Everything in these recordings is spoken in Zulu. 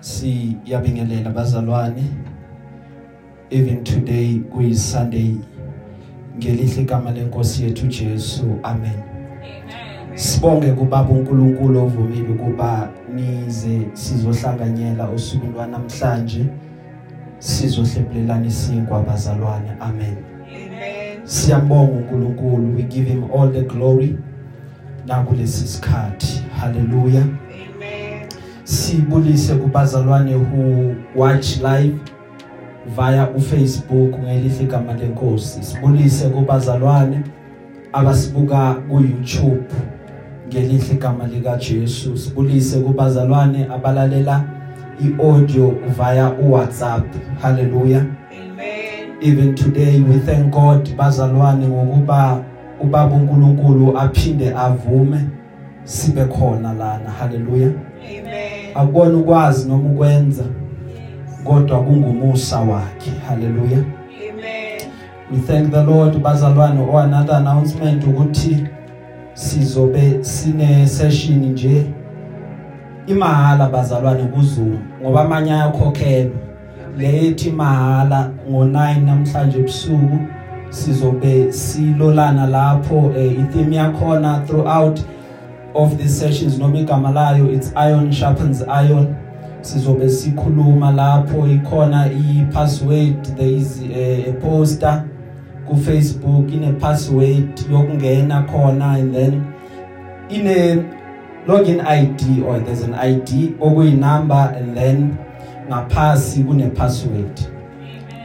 siyabingelela bazalwane. Even today kuyi Sunday ngelihle igama lenkosi yethu Jesu. Amen. Sibonge kubaba uNkulunkulu ovumile ukuba nize sizohlanganyela usuku lwanamhlanje sizohlephulelana isinkwa bazalwane. Amen. Amen. Siyambonga uNkulunkulu. We give him all the glory nakulesi sikhathi. Hallelujah. Amen. Sibulise kubazalwane who watch live via uFacebook ngelihle igama lenkosi. Sibulise kubazalwane abasibuka ku YouTube ngelihle igama lika Jesu sibulise kubazalwane abalalela iaudio via uWhatsApp. Hallelujah. Amen. even today we thank God bazalwane ngokuba ubaba uNkulunkulu aphinde avume sibe khona lana. Hallelujah. Amen. Akubona ukwazi noma ukwenza kodwa kungumusa wakhe. Hallelujah. Amen. we thank the Lord bazalwane or another announcement ukuthi sizobe sine session nje. Imahala bazalwane ku Zoom ngoba amanye ayakhokhelwa. Lethi mahala ngo9 namhlanje ebusuku sizobe silolana lapho eh, itheme yakhona throughout. Of these sessions noma igama layo it's iron sharpens iron. Sizobe sikhuluma lapho ikhona ipassword there is a, a poster ku Facebook ine password yokungena khona and then ine login ID or there's an ID okuyi number and then ngaphasi kune password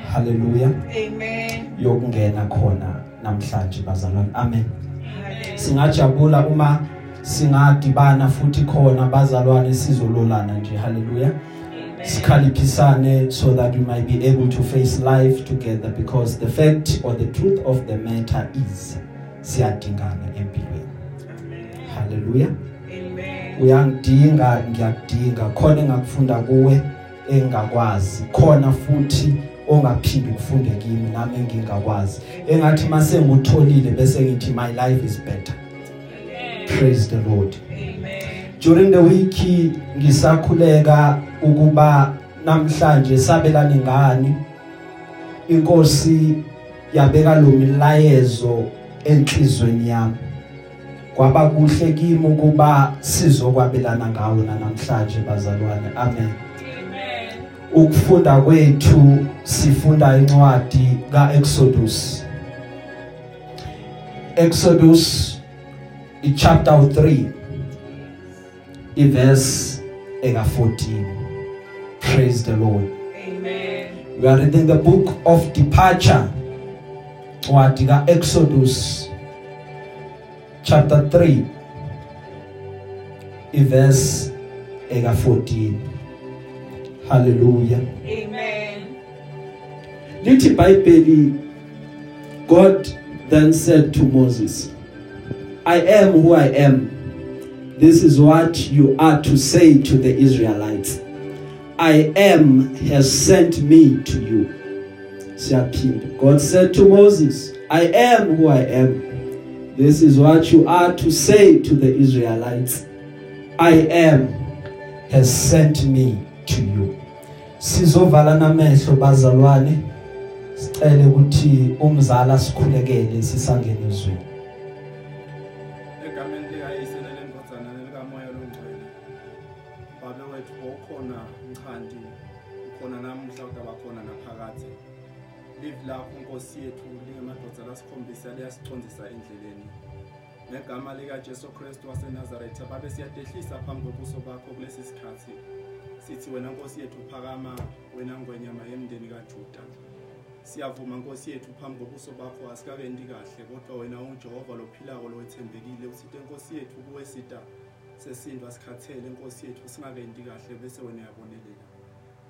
hallelujah. Amen. yokungena khona namhlanje bazalwane. Amen. Hallelujah. singajabula uma singadibana futhi khona bazalwane sizololana nje. Hallelujah. Sikhaliphisane so that we might be able to face life together because the fact or the truth of the matter is siyadingana empilweni. Hallelujah. Amen. uyangidinga ngiyakudinga. Khona engakufunda kuwe engakwazi. Khona futhi ongaphindi kufunde kimi nami engingakwazi. Engathi mase ngutholile bese ngithi my life is better. Praise the lord. Amen. during the week ngisakhuleka ukuba namhlanje sabelani ngani. Inkosi yabeka lo milayezo enhlizweni yami. Kwaba kuhle kimi ukuba sizokwabelana ngawo namhlanje bazalwane. Amen. Ukufunda kwethu sifunda incwadi kaExodus. Exodus ichapter 3 iverse eka 14 praise the lord. Amen. we are reading the book of departure. Incwadi kaExodus chapter 3 iverse eka 14 hallelujah. Amen. lithi iBhayibheli God then said to Moses I am who I am. This is what you are to say to the Israelites. I am has sent me to you. Siyaphinda God said to Moses I am who I am. This is what you are to say to the Israelites. I am has sent me to you. Sizovala namehlo bazalwane. Sicela ukuthi umzala sikhulekele sisangene ezweni. Lapho inkosi yethu lingemadodza lasikhombisa liyasicondzisa endleleni. Ngegama likajesu kristu wasenazaretha babe siyadehlisa phambi kobuso bakho kulesi sikhathi. Sithi wena nkosi yethu phakama wena ngwenyama yemndeni kajuda. Siyavuma nkosi yethu phambi kobuso bakho asikakenti kahle kodwa wena ungujehova lophilako lowethembekile usite nkosi yethu kuwe sida sesindwa sikhathele nkosi yethu singakenti kahle bese wena uyabonelela.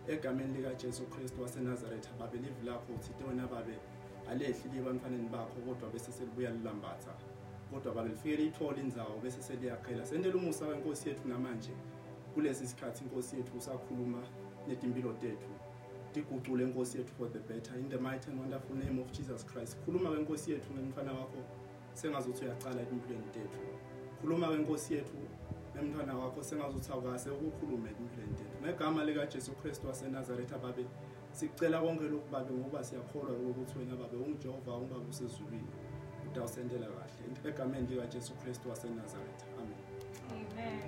Egameni likajesu kristu wasenazaretha babe live lakho uthite wena babe alehli liye ebantwaneni bakho kodwa bese selibuya lilambatha. Kodwa babe lifike liyithole indzawo bese seliyakhela. Sendela umusa wenkosi yethu namanje. Kulesi sikhathi inkosi yethu usakhuluma netimpilo tethu. Tigucule inkosi yethu for the better. In the mighty and wonderful name of jesus christ. Khuluma kwenkosi yethu ngemfana wakho. Sengazuthi uyacala etimpilweni tethu. Khuluma kwenkosi yethu nemntwana wakho. Sengazuthi awukase ukukhulume kule nto ngegama likaJesu Kristu waseNazaretha babe sicela konke lokhu babe ngoba siyakholwa ukuthi wena babe ungijehova ungaba usezulwini. Udawusendela kahle. Egameni likaJesu Kristu waseNazaretha. Amen.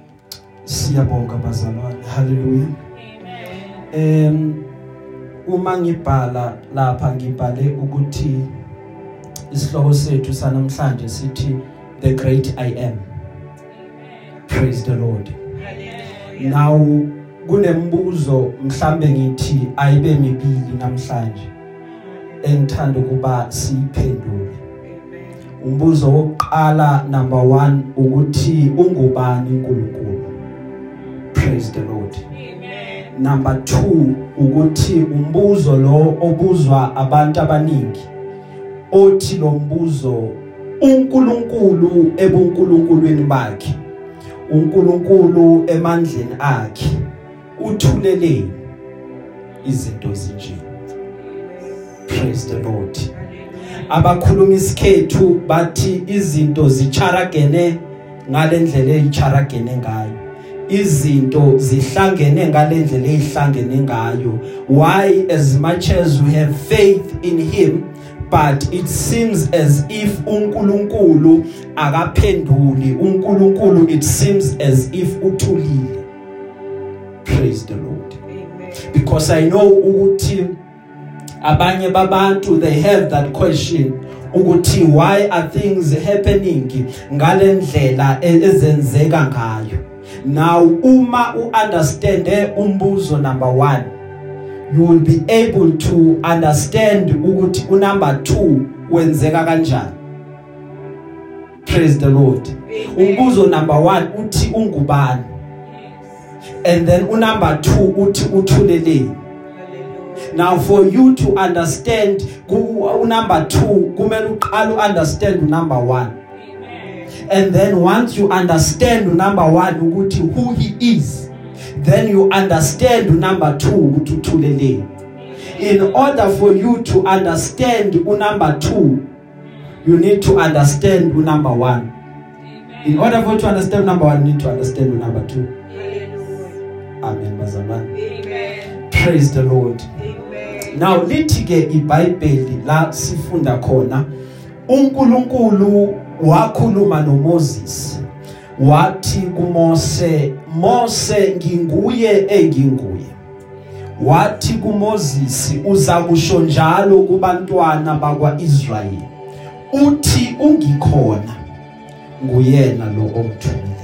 Siyabonga bazalwane. Haleluya Amen. em uma ngibhala lapha ngibhale ukuthi isihloko sethu sanamhlanje sithi the great i am. Amen. praise the lord. Hallelujah. now kunembuzo mhlambe ngithi ayibe mibili namhlanje engithanda ukuba siyiphendule. Umbuzo wokuqala number 1 ukuthi ungubani uNkulunkulu? Praise the lord. Amen. number 2 ukuthi umbuzo lo obuzwa abantu abaningi othi lo mbuzo uNkulunkulu ebuNkulunkulweni bakhe uNkulunkulu emandleni akhe. Uthuleleni izinto zinje praise the lord. Abakhuluma isikhethu bathi izinto zicharagene ngalendlela ezicharagene ngayo. Izinto zihlangene ngalendlela ezihlangene ngayo. Why as much as we have faith in him but it seems as if uNkulunkulu akaphenduli. uNkulunkulu it seems as if uthulile. Praise the lord Amen. because i know ukuthi abanye babantu they have that question ukuthi why are things happening ngalendlela e- ezenzeka ngayo now uma uunderstand umbuzo number 1 you will be able to understand ukuthi unumber 2 wenzeka kanjani praise the lord Amen. umbuzo number 1 uthi ungubani Yes. And then unumber 2 uthi uthuleleni Hallelujah. now for you to understand ku number 2 kumele uqale uunderstand number 1 Amen. and then once you understand number 1 ukuthi who he is then you understand number 2 ukuthi uthuleleni in order for you to understand unumber 2 you need to understand unumber 1 in order for you to understand number 1 you need to understand number 2 Hallelujah. Amen bazalwane Amen. praise the lord Amen. now lithi ke iBhayibheli la sifunda khona uNkulunkulu wakhuluma noMoses wathi kuMose Mose nginguye enginguye wathi kuMoses uza kusho njalo kubantwana bakwaIsrayeli uthi ungikhona nguyena lo omthumileyo Amen.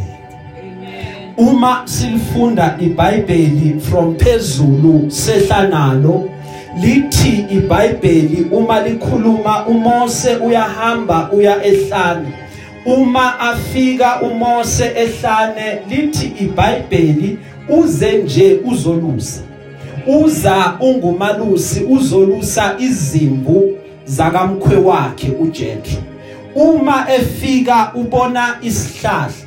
Uma silifunda iBhayibheli from phezulu sehlanalo lithi iBhayibheli uma likhuluma uMose uyahamba uya ehlane. Uma afika uMose ehlane lithi iBhayibheli uze nje uzolusa. Uza ungumalusi uzolusa izimvu zakamkhwe wakhe uJethro uma efika ubona isihlahla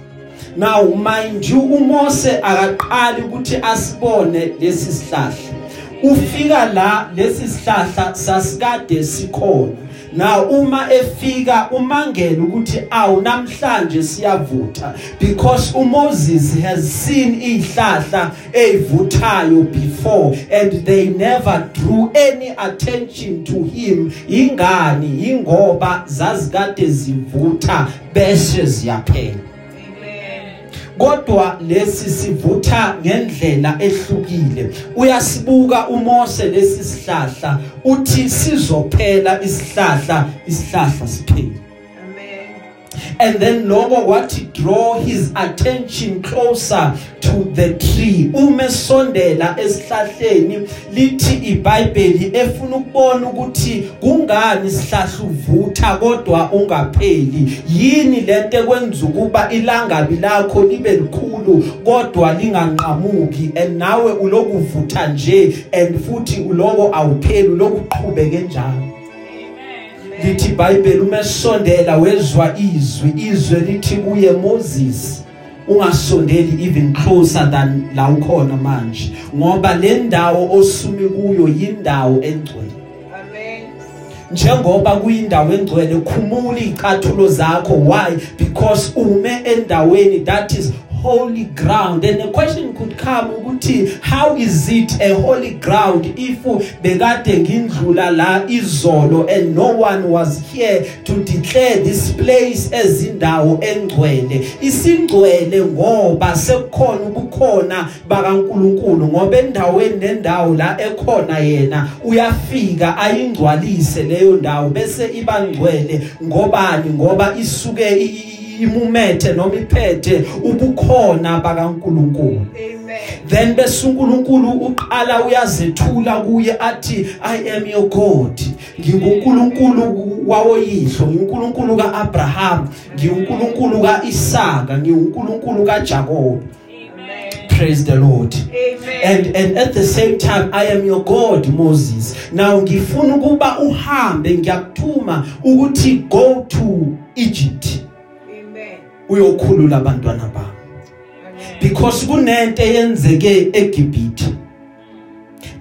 now mind you uMose akaqali ukuthi asibone lesi sihlahla. Ufika la lesi sihlahla sasikade sikhona. Now uma efika umangele ukuthi awu namhlanje siyavutha because uMoses has seen ihlahla ezivuthayo before and they never drew any attention to him. Ingani ingoba zazikade zivutha bese ziyaphela. Kodwa lesi sivutha ngendlela ehlukile uyasibuka uMose lesi sihlahla uthi sizophela isihlahla isihlahla siphele Amen. And then lokho wathi draw his attention closer to the tree. Uma sondela esihlahleni lithi iBhayibheli efuna ukubona ukuthi kungani isihlahla uvutha kodwa ungapheli. Yini lento ekwenza ukuba ilangabi lakho libe likhulu kodwa linganqamuki? And nawe ulokuvutha nje and futhi uloko awupheli ulokuqhubeke njalo. Lithi iBhayibheli uma esondela wezwa izwi. Izwe lithi kuye Moses ungasondeli even closer than la ukhona manje ngoba le ndawo osumi kuyo yindawo engcwele. Amen. njengoba kuyindawo engcwele khumula izicathulo zakho. Why? Because ume endaweni that is holy ground. And the question could come ukuthi how is it a holy ground if bekade ngindlula la izolo and no one was here to declare this place as indawo engcwele? Isingcwele ngoba sekukhona ubukhona bakaNkuluNkulu ngoba endaweni nendawo la ekhona yena uyafika ayingcwalise leyo ndawo bese ibangcwele ngobani? Ngoba isuke imumethe noma iphethe ubukhona bakaNkuluNkulu Amen. then bese uNkulunkulu uqala uyazethula kuye athi I am your God nginguNkulunkulu wawoyihlo nginkulunkulu kaAbraham ngiunkulunkulu kaIsaka ngiunkulunkulu kaJakob praise the Lord Amen. and and at the same time I am your God Moses now ngifuna ukuba uhambe ngiyakuthuma ukuthi go to Egypt. Uyokhulula abantwana bami Amen. because kunento eyenzeke eGibhithe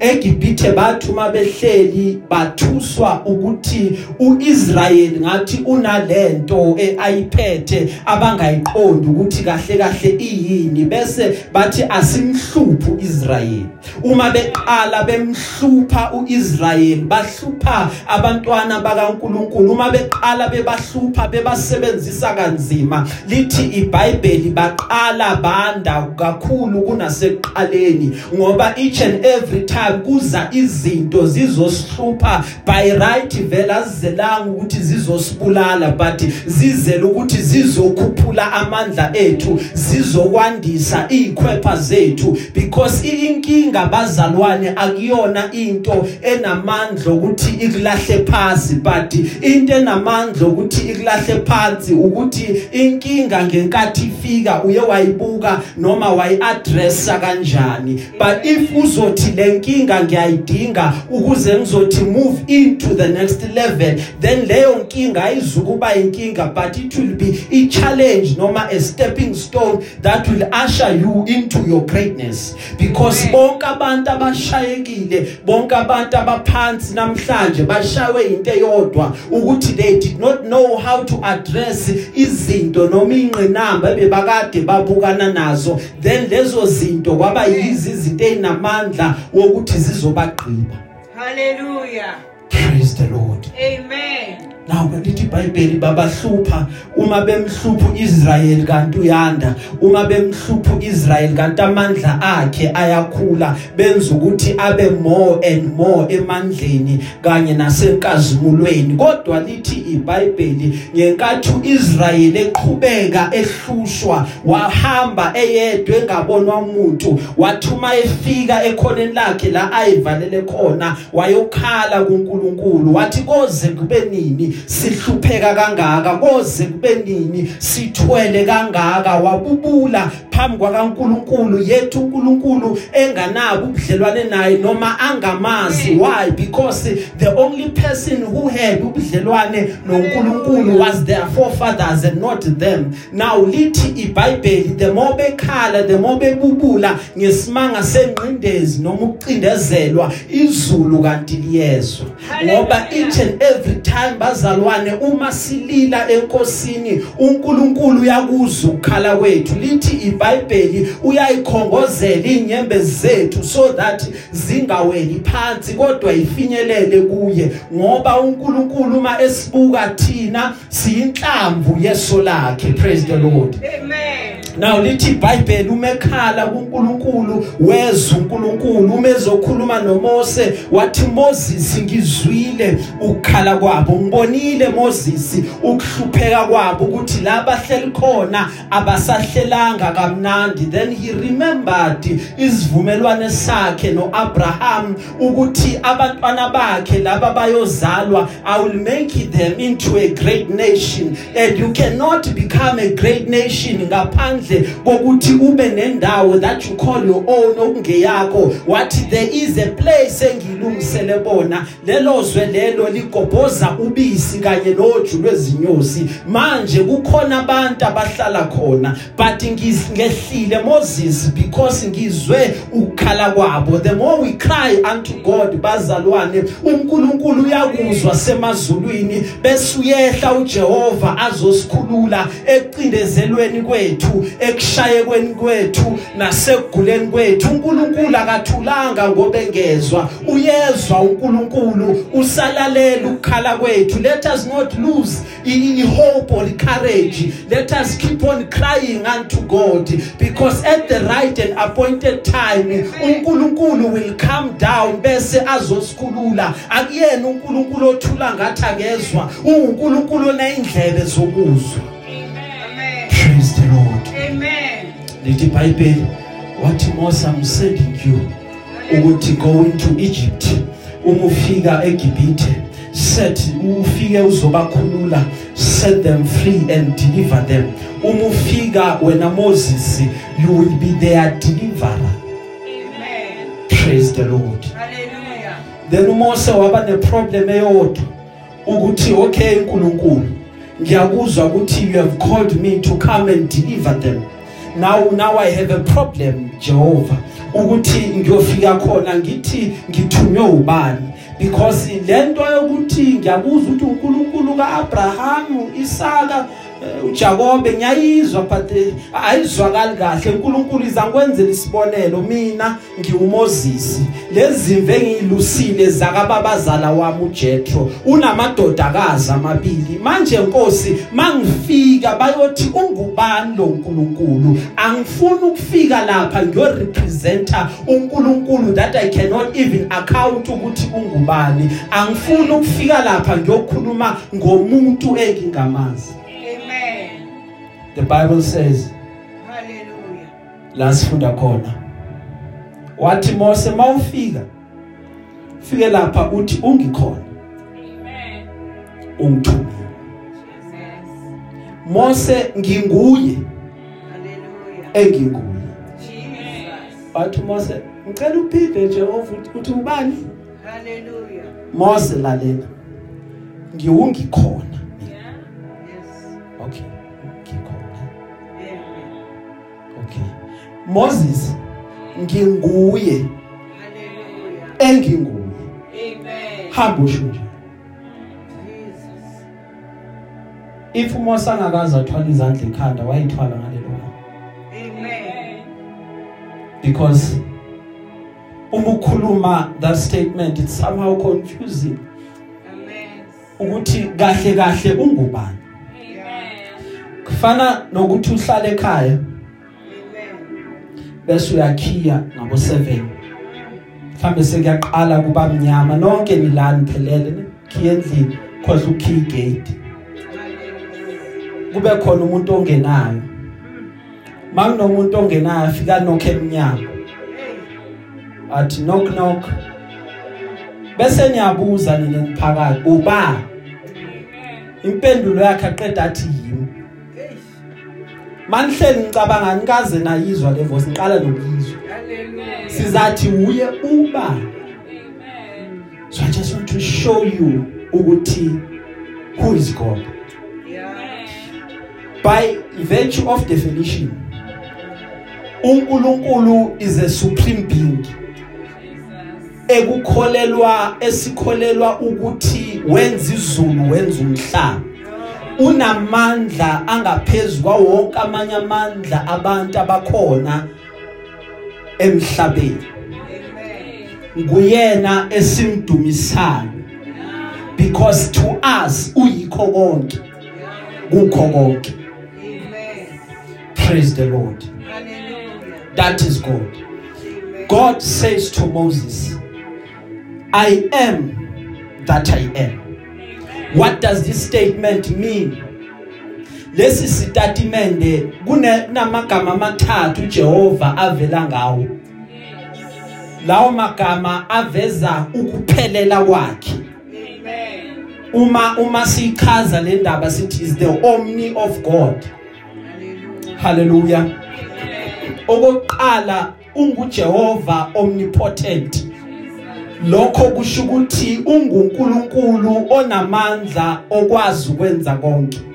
eGibhithe bathuma behleli bathuswa ukuthi uIsrael ngathi unalento ayiphethe abangayiqondi ukuthi kahle kahle iyini bese bathi asimhluphu Israel uma beqala bemhlupha uIsrael bahlupha abantwana bakaNkuluNkulu. Uma beqala bebahlupha bebasebenzisa kanzima. Lithi iBhayibheli baqala banda kakhulu kunaseqaleni ngoba each and every time kuza izinto zizosihlupha by right vela zizelanga ukuthi zizosibulala but zizela ukuthi zizokhuphula amandla ethu zizokwandisa izikhwepha zethu. Because inkinga bazalwane akuyona into enamandla ukuthi ikulahle phansi but into enamandla ukuthi ikulahle phansi ukuthi inkinga ngenkathi ifika uye wayibuka noma wayiaddressa kanjani. But if uzothi lenkinga ngiyayidinga ukuze ngizothi move into the next level. Then leyo nkinga ayizukuba inkinga but it will be a challenge noma a stepping stone that will usher you into your greatness. Because bonke abantu abashayekile bonke abantu abaphansi namhlanje bashawe into eyodwa ukuthi they did not know how to address izinto noma ingqinamba ebebakade babukana nazo. Then lezo zinto kwaba yizi izinto ezinamandla wokuthi zizobagqiba Hallelujah. praise the lord Amen. Now lithi iBhayibheli babahlupha. Uma bemhlupha uIsrael kanti uyanda. Uma bemhlupha uIsrael kanti amandla akhe ayakhula benza ukuthi abe more and more emandleni kanye nasenkazimulweni. Kodwa lithi iBhayibheli ngenkathi uIsrael eqhubeka ehlushwa wahamba eyedwe engabonwa umuntu wathuma efika ekhoneni lakhe la ayivalele khona wayokhala kuNkulunkulu. Wathi koze kube nini? Sihlupheka kangaka koze kube nini? Sithwele kangaka wabubula phambi kwaNkulunkulu yethu uNkulunkulu enganabo ubudlelwane naye noma angamazi. Why? Because the only person who had ubudlelwane noNkulunkulu was their forefathers and not them. Now lithi iBhayibheli the more bekhala the more bebubula ngesimanga senqindezi noma ukucindezelwa izulu kanti liyezwa. Ngoba each and every time bazalwane uma silila enkosini uNkulunkulu uyakuzwa ukukhala kwethu. Lithi iBhayibheli uyayikhongozela inyembezi zethu so that zingaweli phansi kodwa ifinyelele kuye. Ngoba uNkulunkulu uma esibuka thina siyinhlamvu yeso lakhe. Praise the lord. Amen. Now lithi iBhayibheli umekhala kuNkulunkulu wezwa uNkulunkulu umezokhuluma noMose. Wathi Moses ngizwile ukukhala kwabo ngibonile Moses ukuhlupheka kwabo ukuthi la bahleli khona abasahlelanga kamnandi. Then he remembered isivumelwane sakhe noAbraham ukuthi abantwana bakhe laba bayozalwa I will make them into a great nation and you cannot become a great nation ngaphandle kokuthi ube nendawo that you call your own okungeyakho. Wathi there is a place engilungisele bona lelo zwe lelo ligobhoza ubisi kanye noju lwezinyosi. Manje kukhona abantu abahlala khona but ngisingehlile Moses because ngizwe ukukhala kwabo. The more we cry unto God bazalwane uNkulunkulu uyakuzwa semazulwini bese uyehla uJehova azosikhulula ecindezelweni kwethu. Ekushayekweni kwethu nasekuguleni kwethu. uNkulunkulu akathulanga ngoba engezwa uyezwa uNkulunkulu usalalela ukukhala kwethu. Let us not lose i hope or courage. Let us keep on crying unto God because at the right and appointed time uNkulunkulu will come down bese azosikhulula. Akuyena uNkulunkulu othula ngathi akezwa. uNkulunkulu onezindlebe zokuzwa. Lithi iBhayibheli wathi Moses I'm sending you ukuthi go into Egypt uma ufika eGibhithe. Set ufike uzobakhulula set them free and deliver them. Uma ufika wena Moses you will be their deliverer. Amen. praise the lord. Hallelujah. then uMose waba neproblem eyodwa ukuthi okay uNkulunkulu ngiyakuzwa ukuthi you have called me to come and deliver them. Now now i have a problem Jehovah ukuthi ngiyofika khona ngithi ngithunywe ubani? Because lento yokuthi ngiyakuzwa ukuthi uNkulunkulu kaAbraham Isaka eh, uJakobe ngiyayizwa but eh, ayizwakali kahle. uNkulunkulu izangikwenzela isibonelo. Mina ngiwuMoses lezimve engilusile zakababazala wami uJethro unamadodakazi amabili. Manje Nkosi mangifika bayothi ungubani lo uNkulunkulu angifuni ukufika lapha ngiyorepresenta uNkulunkulu that I cannot even account ukuthi ungubani. Angifuni ukufika lapha ngiyokhuluma ngomuntu engingamazi. The bible says Hallelujah. la sifunda khona wathi Mose mawufika fike lapha uthi ungikhona Amen. ungithumile Jesus. Mose nginguye Hallelujah. enginguye Jesus. wathi Mose ngicela uphinde Jehova uthi- uthi ubani Hallelujah. Mose lalela ngiwungikhona okay Moses nginguye Hallelujah. enginguye Amen. hamba usho nje Jesus. if uMose angakaza athwala izandla ekhanda wayithwala ngalelo langa Amen. because uma ukhuluma that statement it's somehow confusing Amen. ukuthi kahle kahle ungubani Amen. kufana nokuthi uhlale ekhaya Amen. Bese uyakhiya ngabo 7 mhlambe sekuyaqala kuba mnyama nonke nilani phelele khiya endlini khohle ukhiya igate. Kube khona umuntu ongenayo. Makunomuntu ongenayo afika nokho emnyango. Athi knock knock. Bese niyabuza nina niphakathi uba impendulo yakhe aqeda athi yimi. Manihleli ngicabanga nikaze nayizwa le voice niqala nokuyizwa. Sizathi uye uba so i just want to show you ukuthi who is god. By virtue of definition uNkulunkulu is a supreme being. Ekukholelwa esikholelwa ukuthi wenza izulu wenza umhlaba. Unamandla angaphezulu wonke amanye amandla abantu abakhona emhlabeni. Nguyena esimdumisayo. Because to us uyikho konke kukho konke. Praise the lord. Hallelujah. that is god. God says to moses i am that i am. What does this statement mean? Lesi sitatimende kunamagama amathathu uJehova avela ngawo. Lawo magama aveza ukuphelela kwakhe. Uma uma sichaza le ndaba sithi is the omni of god. Hallelujah. okokuqala unguJehova omnipotent. Lokho kusho ukuthi unguNkulunkulu onamandla okwazi ukwenza konke.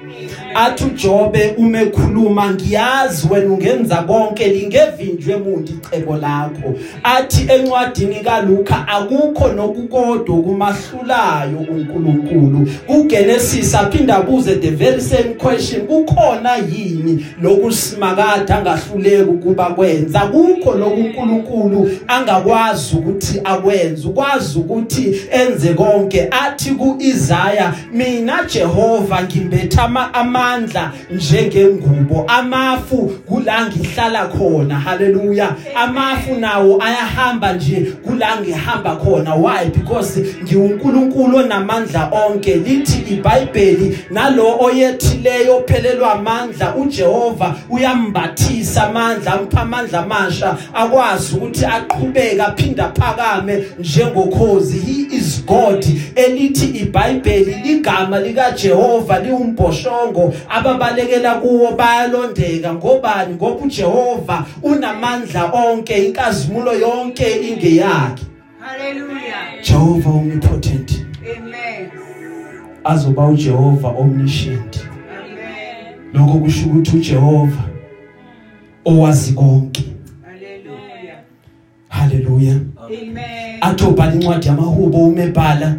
Athi uJobe uma ekhuluma ngiyazi wena ungenza konke lingevinjwe emuntu icebo lakho. Athi encwadini kaLuka akukho nokukodwa kumahlulayo uNkulunkulu kuGenesis aphinda abuze the very same question kukhona yini lokusimakade angahluleki ukuba kwenza? Kukho lokuNkulunkulu angakwazi ukuthi akwenze ukwazi ukuthi enze konke. Athi kuIsaya mina Jehova ngimbetha ama amandla njengengubo. Amafu kula ngihlala khona. Haleluya amafu nawo ayahamba nje kula ngihamba khona. Why? Because ngiuNkulunkulu onamandla onke. Lithi iBhayibheli nalo oyethileyo ophelelwa amandla uJehova uyambathisa amandla ampha amandla amasha akwazi ukuthi aqhubeke aphinda phakame njengokhozi. He is God. Elithi iBhayibheli igama lika Jehova liwumbhoshongo ababalekela kuwo bayalondeka ngobani ngoba uJehova unamandla onke inkazimulo yonke ingeyakhe Hallelujah. Jehova omnipotent Amen. azoba uJehova omniscient Amen. lokho kusho ukuthi uJehova owazi konke Hallelujah. haleluya Amen. atobhala incwadi yamahubo umebhala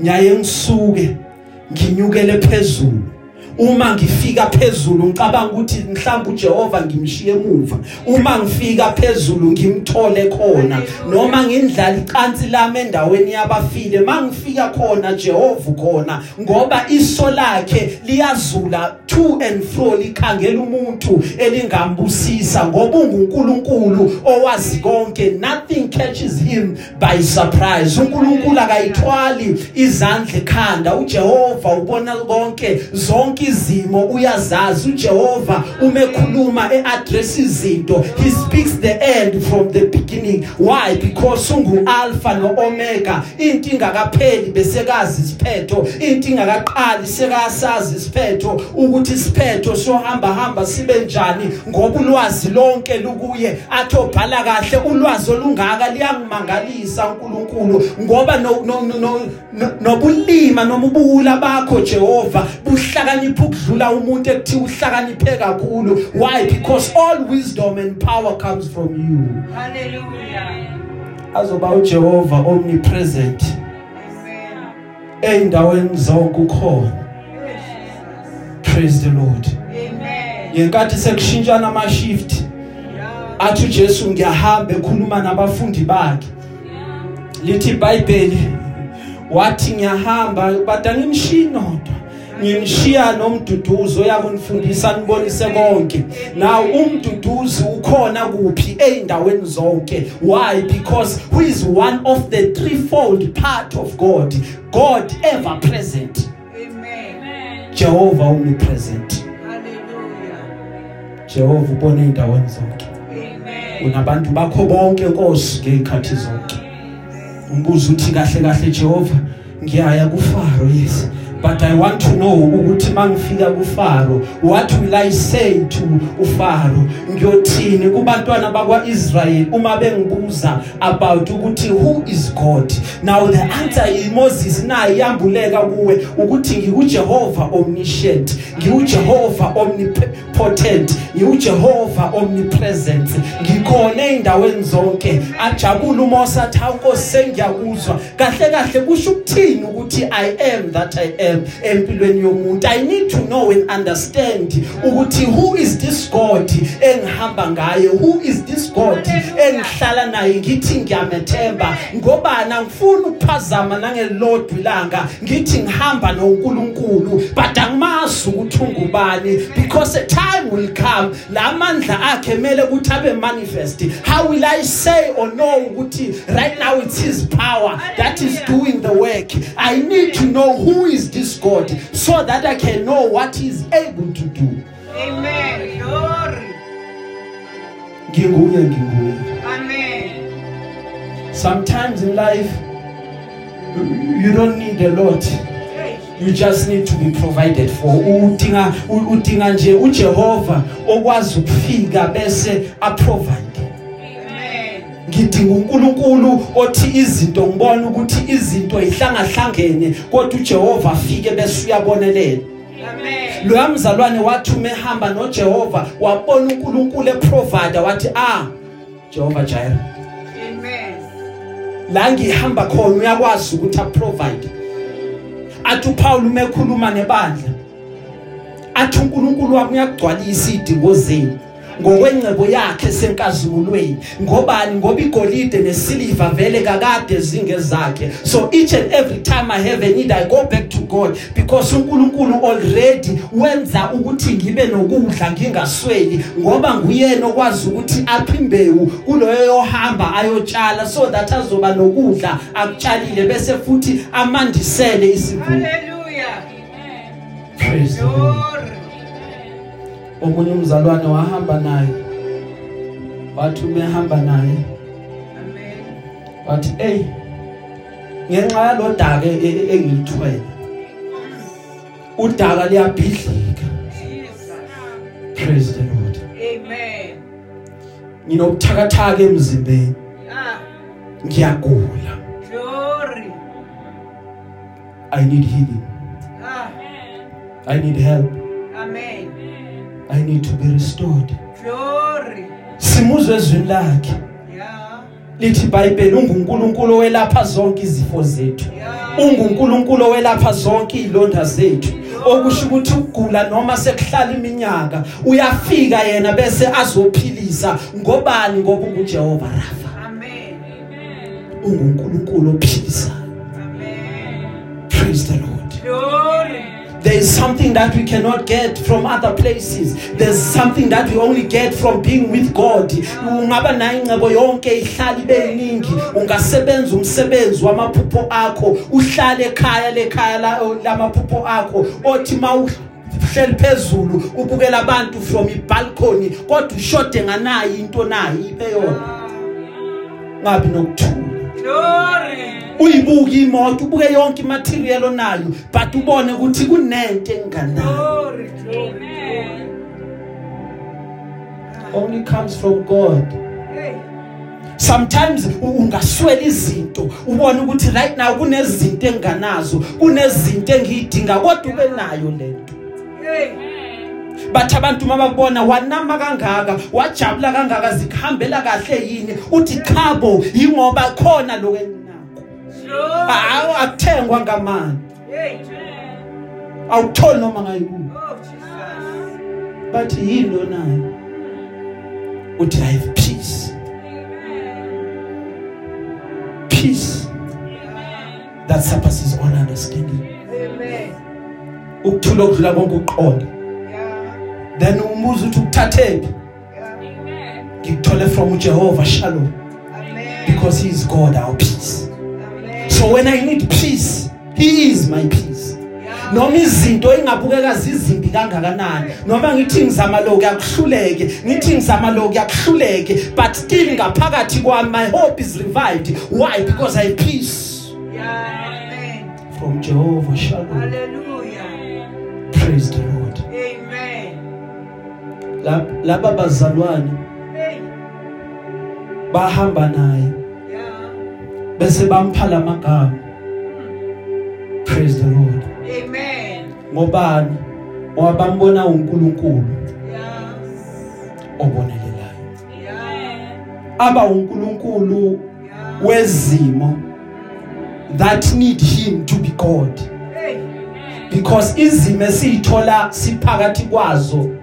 nyaye ngisuke nginyukele phezulu uma ngifika phezulu ngicabanga ukuthi mhlawumbe uJehova ngimshiye emuva. Uma ngifika phezulu ngimthole khona. Noma ngindlala icansi lami endaweni yabafile mangifika khona Jehova khona. Ngoba iso lakhe liyazula to and fro likhangela umuntu elingambusisa ngoba unguNkulunkulu owazi konke. Nothing catches him by surprise. uNkulunkulu akayithwali izandla ekhanda. uJehova ubona konke zonke izimo uyazazi. uJehova uma ekhuluma eaddress izinto. He speaks the end from the beginning. Why? Because ungu alpha no omega into ingakapheli besekazi isiphetho. Into ingakaqali sekasazi isiphetho. Ukuthi isiphetho sohamba hamba sibe njani ngoba ulwazi lonke lukuye. Athobhala kahle ulwazi olungaka liyangimangalisa uNkulunkulu ngoba no- no- no- nobulima noma ubula bakho Jehova buhlakanipha ukudlula umuntu ekuthiwa uhlakaniphe kakhulu why because all wisdom and power comes from you Hallelujah. azoba uJehova omnipresent Amen. eindaweni zonke ukhona praise the lord Amen. yenkathi sekushintshana ama shift Yeah. athi uJesu ngiyahamba ekhuluma nabafundi bakhe lithi iBhayibheli wathi ngiyahamba badanginishinodo ngimshiya nomduduzo yakunifundisa nibonise konke. Now umduduzi ukhona kuphi eindaweni zonke? Why? Because who is one of the threefold part of God? God ever present. Amen. Jehovah omnipresent. Hallelujah. Jehova ubona eindaweni zonke. Amen. unabantu bakho bonke Nkosi ngezikhathi zonke. Umbuzo uthi kahle kahle Jehova ngiyaya kuFaro yes but i want to know ukuthi mangifika kuFaro what will i say to uFaro? Ngiyothini? Kubantwana bakwaIsrael uma bengibuza about ukuthi who is God? Now the answer is Moses naye iyambuleka kuwe ukuthi ngikuJehova omniscient ngikuJehova omnipotent ngikuJehova omnipresent ngikhona eindaweni zonke. Ajabula uMose athi awunkosi sengiyakuzwa. Kahle kahle kusho ukuthini ukuthi i am that i am? Empilweni yomuntu. I need to know and understand ukuthi who is this god engihamba ngaye? Who is this god engihlala naye? Ngithi ngiyamethemba. Ngoba angifuni ukuphazama nangelodwa ilanga. Ngithi ngihamba noNkulunkulu but angimazi ukuthi ungubani. Because a time will come. La mandla akhe mele ukuthi abe manifest. How will i say or know ukuthi right now it's his power that is doing the work? I need to know who is this god so that i can know what he is able to do. Amen. Glory. nginguye nginguye. Amen. sometimes in life you- you don't need a lot. You just need to be provided for udinga u- udinga nje uJehova okwazi ukufika bese aprovide Amen. ngidinga uNkulunkulu othi izinto ngibona ukuthi izinto ihlangahlangene kodwa uJehova afike bese uyabonelela Amen. loya mzalwane wathi umehamba noJehova wabona uNkulunkulu eprovider wathi ah Jehova Jireh Amen. la ngihamba khona uyakwazi ukuthi aprovide athi uPaul umekhuluma nebandla athi uNkulunkulu wami uyagcwalisa idingo zenu. Ngokwengcebo yakhe senkazimulweni ngobani? Ngoba igolide nesiliva vele kakade zingezakhe. So each and every time i have a need i go back to god because uNkulunkulu already wenza ukuthi ngibe nokudla ngingasweli. Ngoba nguyena okwazi ukuthi aphe imbewu kuloyo yohamba ayotshala so that azoba nokudla akutshalile bese futhi amandisele isivuno. Hallelujah. praise the lord. Omunye umzalwane wahamba naye wathi umehamba naye Amen. wathi hey ngenxa yalodaka e- e- engilithwele udaka liyabhidlika Jesus. praise the lord Amen. nginobuthakathaka emzimbeni Ah, ngiyagula glory. i need healing Ah, i need help amen. I need to be restored Glory. simuzwe ezwini lakhe Yeah. lithi iBhayibheli unguNkulunkulu owelapha zonke izifo zethu Yeah. unguNkulunkulu owelapha zonke izilonda zethu okusho ukuthi ukugula noma sekuhlala iminyaka uyafika yena bese azophilisa ngobani ngoba unguJehova Rafa Amen. unguNkulunkulu ophilisayo Amen. praise the Lord Glory. There is something that we cannot get from other places. There's something that we only get from being with God. Ungaba nayo incebo yonke ihlali beyiningi, ungasebenza umsebenzi wamaphupho akho, uhlale ekhaya lekhaya la lamaphupho akho, othi mawu hleli phezulu ubukela abantu from ibalcony kodwa ushode nganayo into nayo ibe yona Ah, ngabi nokuthula Glory. Uyibuka imoto ubuke yonke imaterial onayo but ubone ukuthi kunento enganayo only comes from God. Sometimes ungaswela izinto ubone ukuthi right now kunezinto enganazo kunezinto engidinga kodwa ube nayo lento. Hey. Bathi abantu mabakubona wanama kangaka wajabula kangaka zikuhambela kahle yini uthi chabo ingoba khona lokho enginakho Glory. hawu akuthengwa ngamani Hey. awutholi noma ngayikubo Oh, Jesus. bathi yini lonayo uthi i have peace peace that surpasses all understanding Amen. ukuthula okudlula konke ukuqonda Yeah. Then umbuzo uthi ukuthathephi Yeah. ngikuthole from uJehova Shalom Amen. because he is God our peace Amen. so when i need peace he is my peace Yeah. noma izinto engabukeka zizimbi kangakanani noma ngithi ngizama lokho yakuhluleke ngithi ngizama lokho yakuhluleke but still ngaphakathi kwami my hope is revived why because i have peace Yeah. Amen. from Jehovah Shalom Hallelujah. praise the lord Amen. Lab- laba bazalwane bahamba naye. Bese bamphala amagama praise the lord. Amen. ngobani? Ngoba bambona uNkulunkulu. Yeah. obonelelayo. Yeah. aba uNkulunkulu wezimo that need him to be God. Because izimo esithola siphakathi kwazo.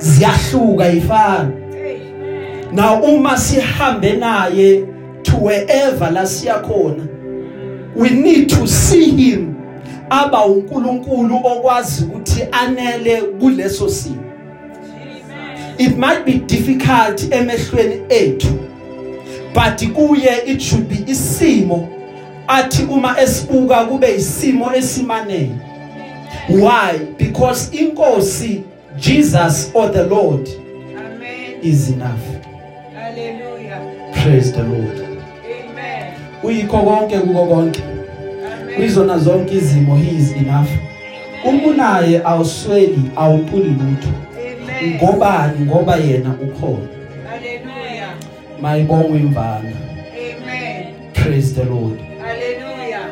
Ziyahluka Hey. now uma sihambe naye to wherever la siya khona we need to see him. Aba uNkulunkulu okwazi ukuthi anele kuleso simo. It might be difficult emehlweni ethu but kuye it should be isimo athi uma esibuka kube isimo esimanele. Why? Because inkosi Jesus or the Lord Amen. is enough Hallelujah. praise the Lord Amen. uyikho konke kuko konke Amen. kwizona zonke izimo he is enough uma unaye awusweli awuphuli lutho Amen. ngobani ngoba yena ukhona Hallelujah. mayibongwe imvana Amen. praise the lord Hallelujah.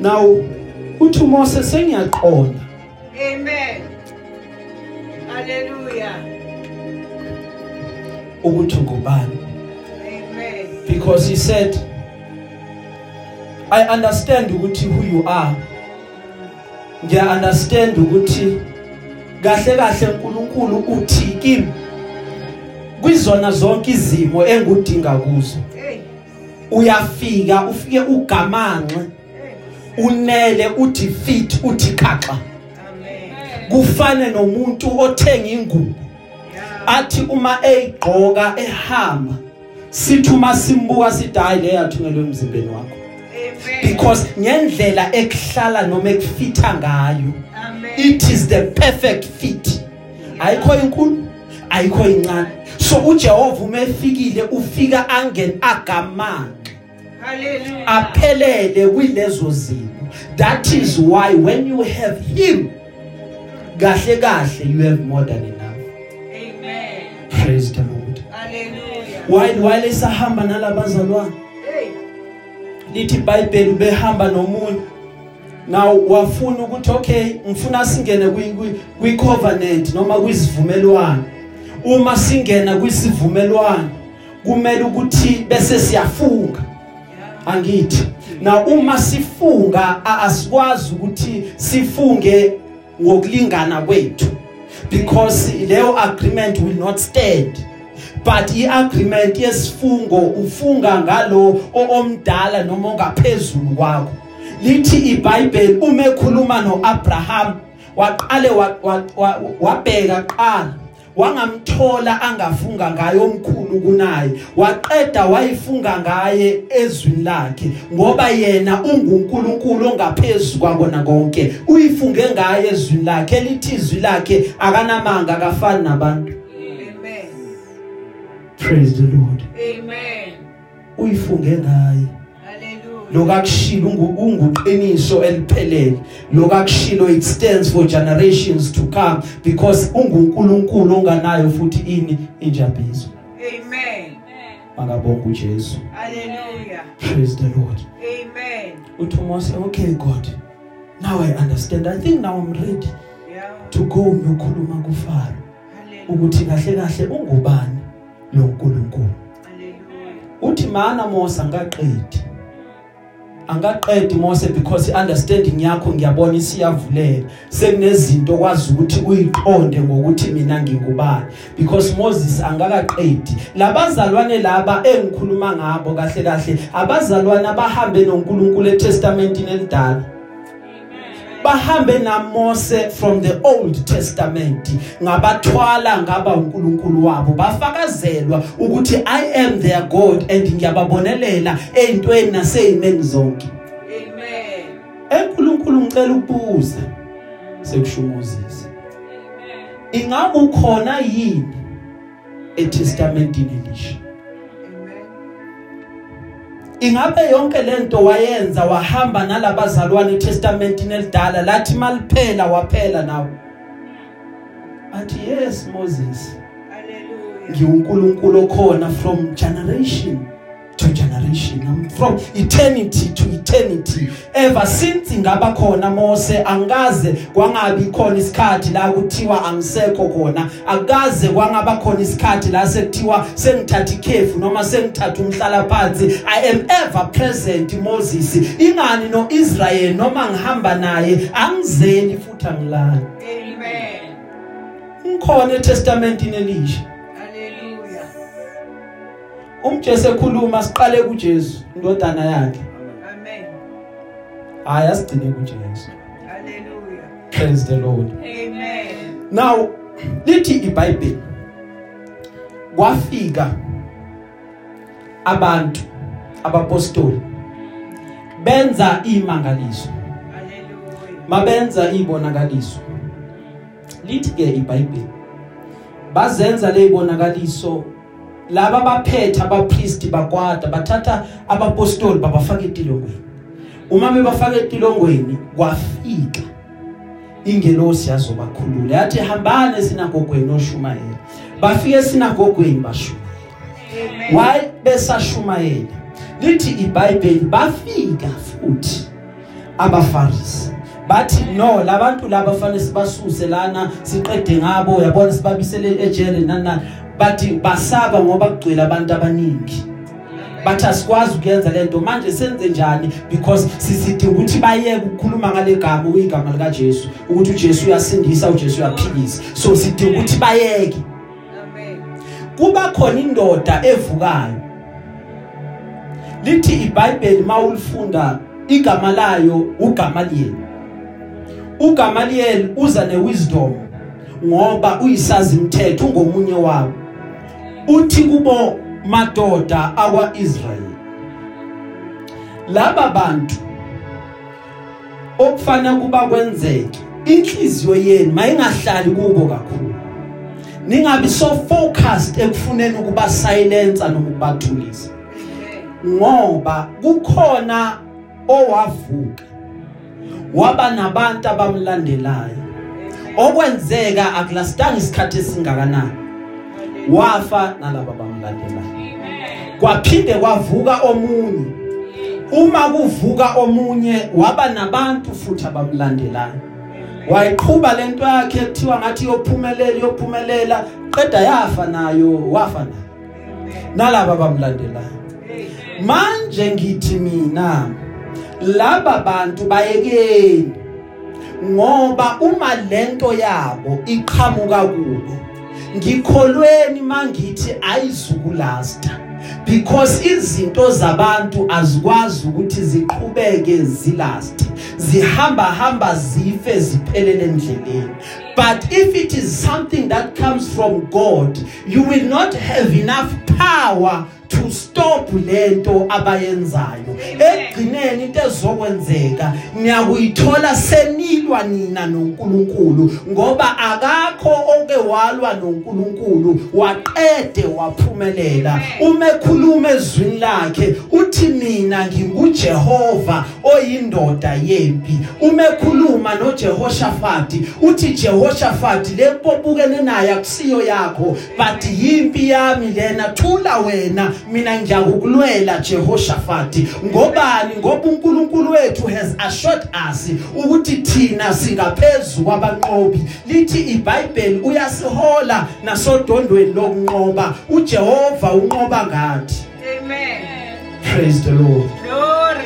now uthi Mose sengiyaqonda Amen. Hallelujah. ukuthi ngubani? Amen. because he said I understand ukuthi who you are. Ngiya understand ukuthi kahle kahle uNkulunkulu uthi kimi. Kwizona zonke izimo engudinga kuzo uyafika ufike ugamanxe unele uthi fit uthi xaxa. Amen. kufane nomuntu othenga ingubo. Athi uma eyigqoka ehamba sithi uma simbuka sithi hayi le yathungelwe emzimbeni wakho. Because ngendlela ekuhlala noma ekufitha ngayo it is the perfect fit. Ayikho inkulu ayikho incane. So uJehova uma efikile ufika angene agamanga Hallelujah. aphelele kwilezo zimo that is why when you have him kahle kahle. You have more than enough. Amen. praise the lord. Hallelujah. while while esahamba nalabazalwane Hey. lithi iBhayibheli ubehamba nomunye. Now wafuna ukuthi okay ngifuna singene kwi covenant noma kwisivumelwano uma singena kwisivumelwano kumele ukuthi bese siyafunga. Angithi. Na uma sifunga asikwazi ukuthi sifunge ngokulingana kwethu because leyo agreement will not stand. But iagreement yesifungo ufunga ngalo omdala noma ongaphezulu kwakho. Lithi iBhayibheli uma ekhuluma noAbraham waqale wa- wa- wa- wabheka qala wangamthola angafunga ngaye omkhulu kunaye waqeda wayifunga ngaye ezwini lakhe ngoba yena ungunkulunkulu ongaphezulu kwakona konke uyifunge ngaye ezwini lakhe lithi izwi lakhe akanamanga akafani nabantu Amen. praise the lord Amen. uyifunge ngaye. Lokakushilo ungu- unguqiniso eliphelele lokakushilo it stands for generations to come because ungunkulunkulu onganayo futhi ini injabizo Amen. makabonga uJesu Hallelujah. praise the lord Amen. uthi Mose okay god now i understand i think now i'm ready Yeah. to go nokhuluma kuFaro ukuthi kahle kahle ungubani lo nkulunkulu Hallelujah. uthi mana Mose angaqedi angaqedi Mose because understanding yakho ngiyabona isiyavulela sekunezinto kwazi ukuthi uyiqonde ngokuthi mina ngingubani. Because Moses angakaqedi. Labazalwane laba engikhuluma ngabo kahle kahle abazalwane abahambe noNkulunkulu eTestamentini elidala. Bahambe naMose from the Old Testament. Ngabathwala ngaba uNkulunkulu wabo. Bafakazelwa ukuthi I am their God and ngiyababonelela ezintweni nasezimeni zonke. Amen. enkulunkulu ngicela ukubuza. Sekushumuzisa. Ingabe ukhona yini eTestamentini elisha Amen. Ingabe yonke lento wayenza wahamba nalabazalwane eTestamentini elidala lathi maliphela waphela nawo athi yes Moses. Hallelujah. ngiuNkulunkulu okhona from generation. To generation from eternity to eternity. Ever since ngaba khona Mose angaze kwangabi khona isikhathi la kuthiwa angisekho khona. Akaze kwangaba khona isikhathi la sekuthiwa sengithatha ikhefu noma sengithatha umhlala phansi I am ever present Moses. Ingani noIsrael noma ngihamba naye angizeli futhi angilali. Amen. ngikhona eTestamentini elisha. Umjesu ekhuluma siqale kuJesu indodana yakhe Amen. hayi asigcine kuJesu Hallelujah. praise the lord Amen. now lithi iBhayibheli kwafika abantu abapostoli benza imangaliso Hallelujah. mabenza ibonakaliso lithi ke iBhayibheli bazenza lezibonakaliso laba baphethe abapriest bakwada bathatha abapostoli babafaka etilongweni. Uma bebafaka etilongweni kwafika. Ingelosi yazobakhulula yathi hambani esinagogweni oshumayela bafike esinagogweni bashumayela Amen. why besashumayela lithi iBhayibheli bafika futhi abafarisi. Bathi no labantu laba fanele sibasuse lana siqede ngabo yabona sibabisele ejele nani nani bathi basaba ngoba kugcwele abantu abaningi. Bathi asikwazi ukuyenza lento manje senze njani? Because sisidinga ukuthi bayeke ukukhuluma ngale gama uyigama lika Jesu. Ukuthi uJesu uyasindisa uJesu uyaphilisa so sidinga ukuthi bayeke. Kuba khona indoda evukayo. Lithi iBhayibheli mawulifunda igama layo uGamaliel uGamaliel uza newisdom ngoba uyisazi imithetho ungomunye wabo. Uthi kubo madoda akwaIsrayeli laba bantu okufanele kuba kwenzeke inhliziyo yenu mayingahlali kubo kakhulu. Ningabi so focused ekufuneni ukuba silence noma ukubathulisa. Ngoba kukhona owavuka waba nabantu abamlandelayo. Okwenzeka akulastanga isikhathi esingakanani. Wafa nalabo bamlandelayo kwaphinde kwavuka omunye. Uma kuvuka omunye waba nabantu futhi abamlandelayo. Wayiqhuba lento yakhe kuthiwa ngathi yophumelela yophumelela qeda yafa nayo wafa nayo. Nalabo bamlandelayo. Manje ngithi mina laba bantu bayekeni ngoba uma lento yabo iqhamuka kubo ngikholweni mangithi ayizukulasta because izinto zabantu azikwazi ukuthi ziqhubeke zilast zihamba hamba zife ziphelele endleleni. But if it is something that comes from God you will not have enough power to stop lento abayenzayo. Egcineni into ezokwenzeka niyakuyithola senilwa nina noNkulunkulu ngoba akakho oke walwa noNkulunkulu waqede waphumelela. Uma ekhuluma ezwini lakhe uthi mina nginguJehova oyindoda yempi. Uma ekhuluma noJehoshaphat uthi Jehoshaphat lempopukene naye akusiyo yakho but yimpi yami lena thula wena mina ngiyakukulwela Jehoshaphat. Ngobani? Ngoba uNkulunkulu wethu has assured us ukuthi thina singaphezulu kwabanqobi. Lithi iBhayibheli uyasihola nasodondweni lokunqoba. uJehova unqoba ngathi. Amen. praise the lord. Glory.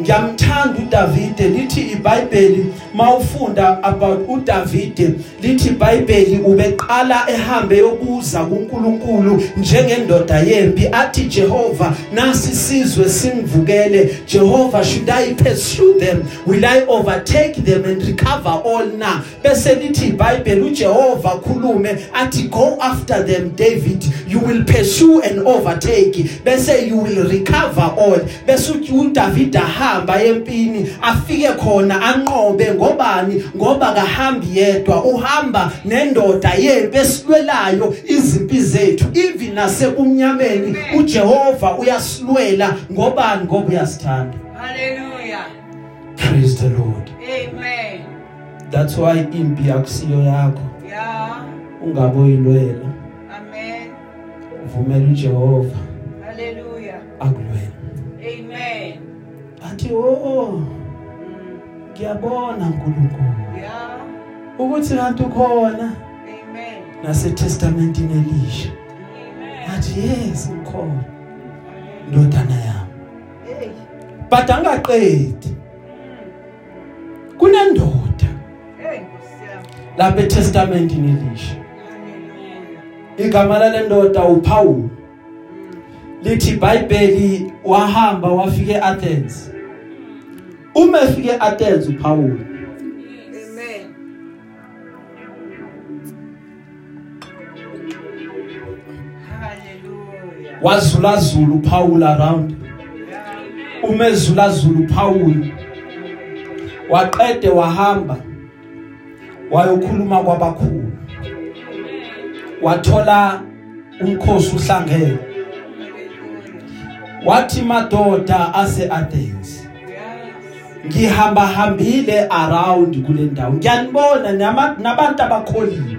ngiyamthanda uDavide. Lithi iBhayibheli mawufunda about uDavide lithi iBhayibheli ubeqala ehambe yobuza kuNkulunkulu njengendoda yempi athi Jehova nasi sizwe singivukele Jehova should I pursue them? Will I overtake them and recover all na? Bese lithi iBhayibheli uJehova khulume athi go after them David. You will pursue and overtake bese you will recover all. Bese uthi uDavid ahamba empini afike khona anqobe ngobani ngoba kahambi yedwa uhamba nendoda yempi esilwelayo izimpi zethu even nasebumnyameni uJehova uyasilwela ngobani ngoba uyasithanda Hallelujah. praise the lord Amen. that's why impi akusiyo yakho Yeah. ungaboyilwela Amen. vumela uJehova Hallelujah. akulwela Amen. athi oh. Ngiyabona uNkulunkulu Yeah. ukuthi kanti ukhona. Amen. nasetestamentini elisha. Amen. athi yes ukhona ndodana yami. But angaqedi. Mm. kunendoda. Lapha etestamentini elisha. Igama lale ndoda uPaul Mm. lithi iBhayibheli wahamba wafika eAthens. Uma efike eAthens uPaul Amen. Hallelujah. wazula zulu Paul around Yeah. umezula zulu Paul waqede wahamba wayokhuluma kwabakhulu wathola umkhosi uhlangene Hallelujah. wathi madoda aseAthens Yeah. Ngihamba hambile around kule ndawo. Ngiyanibona nama- nabantu abakholiwe.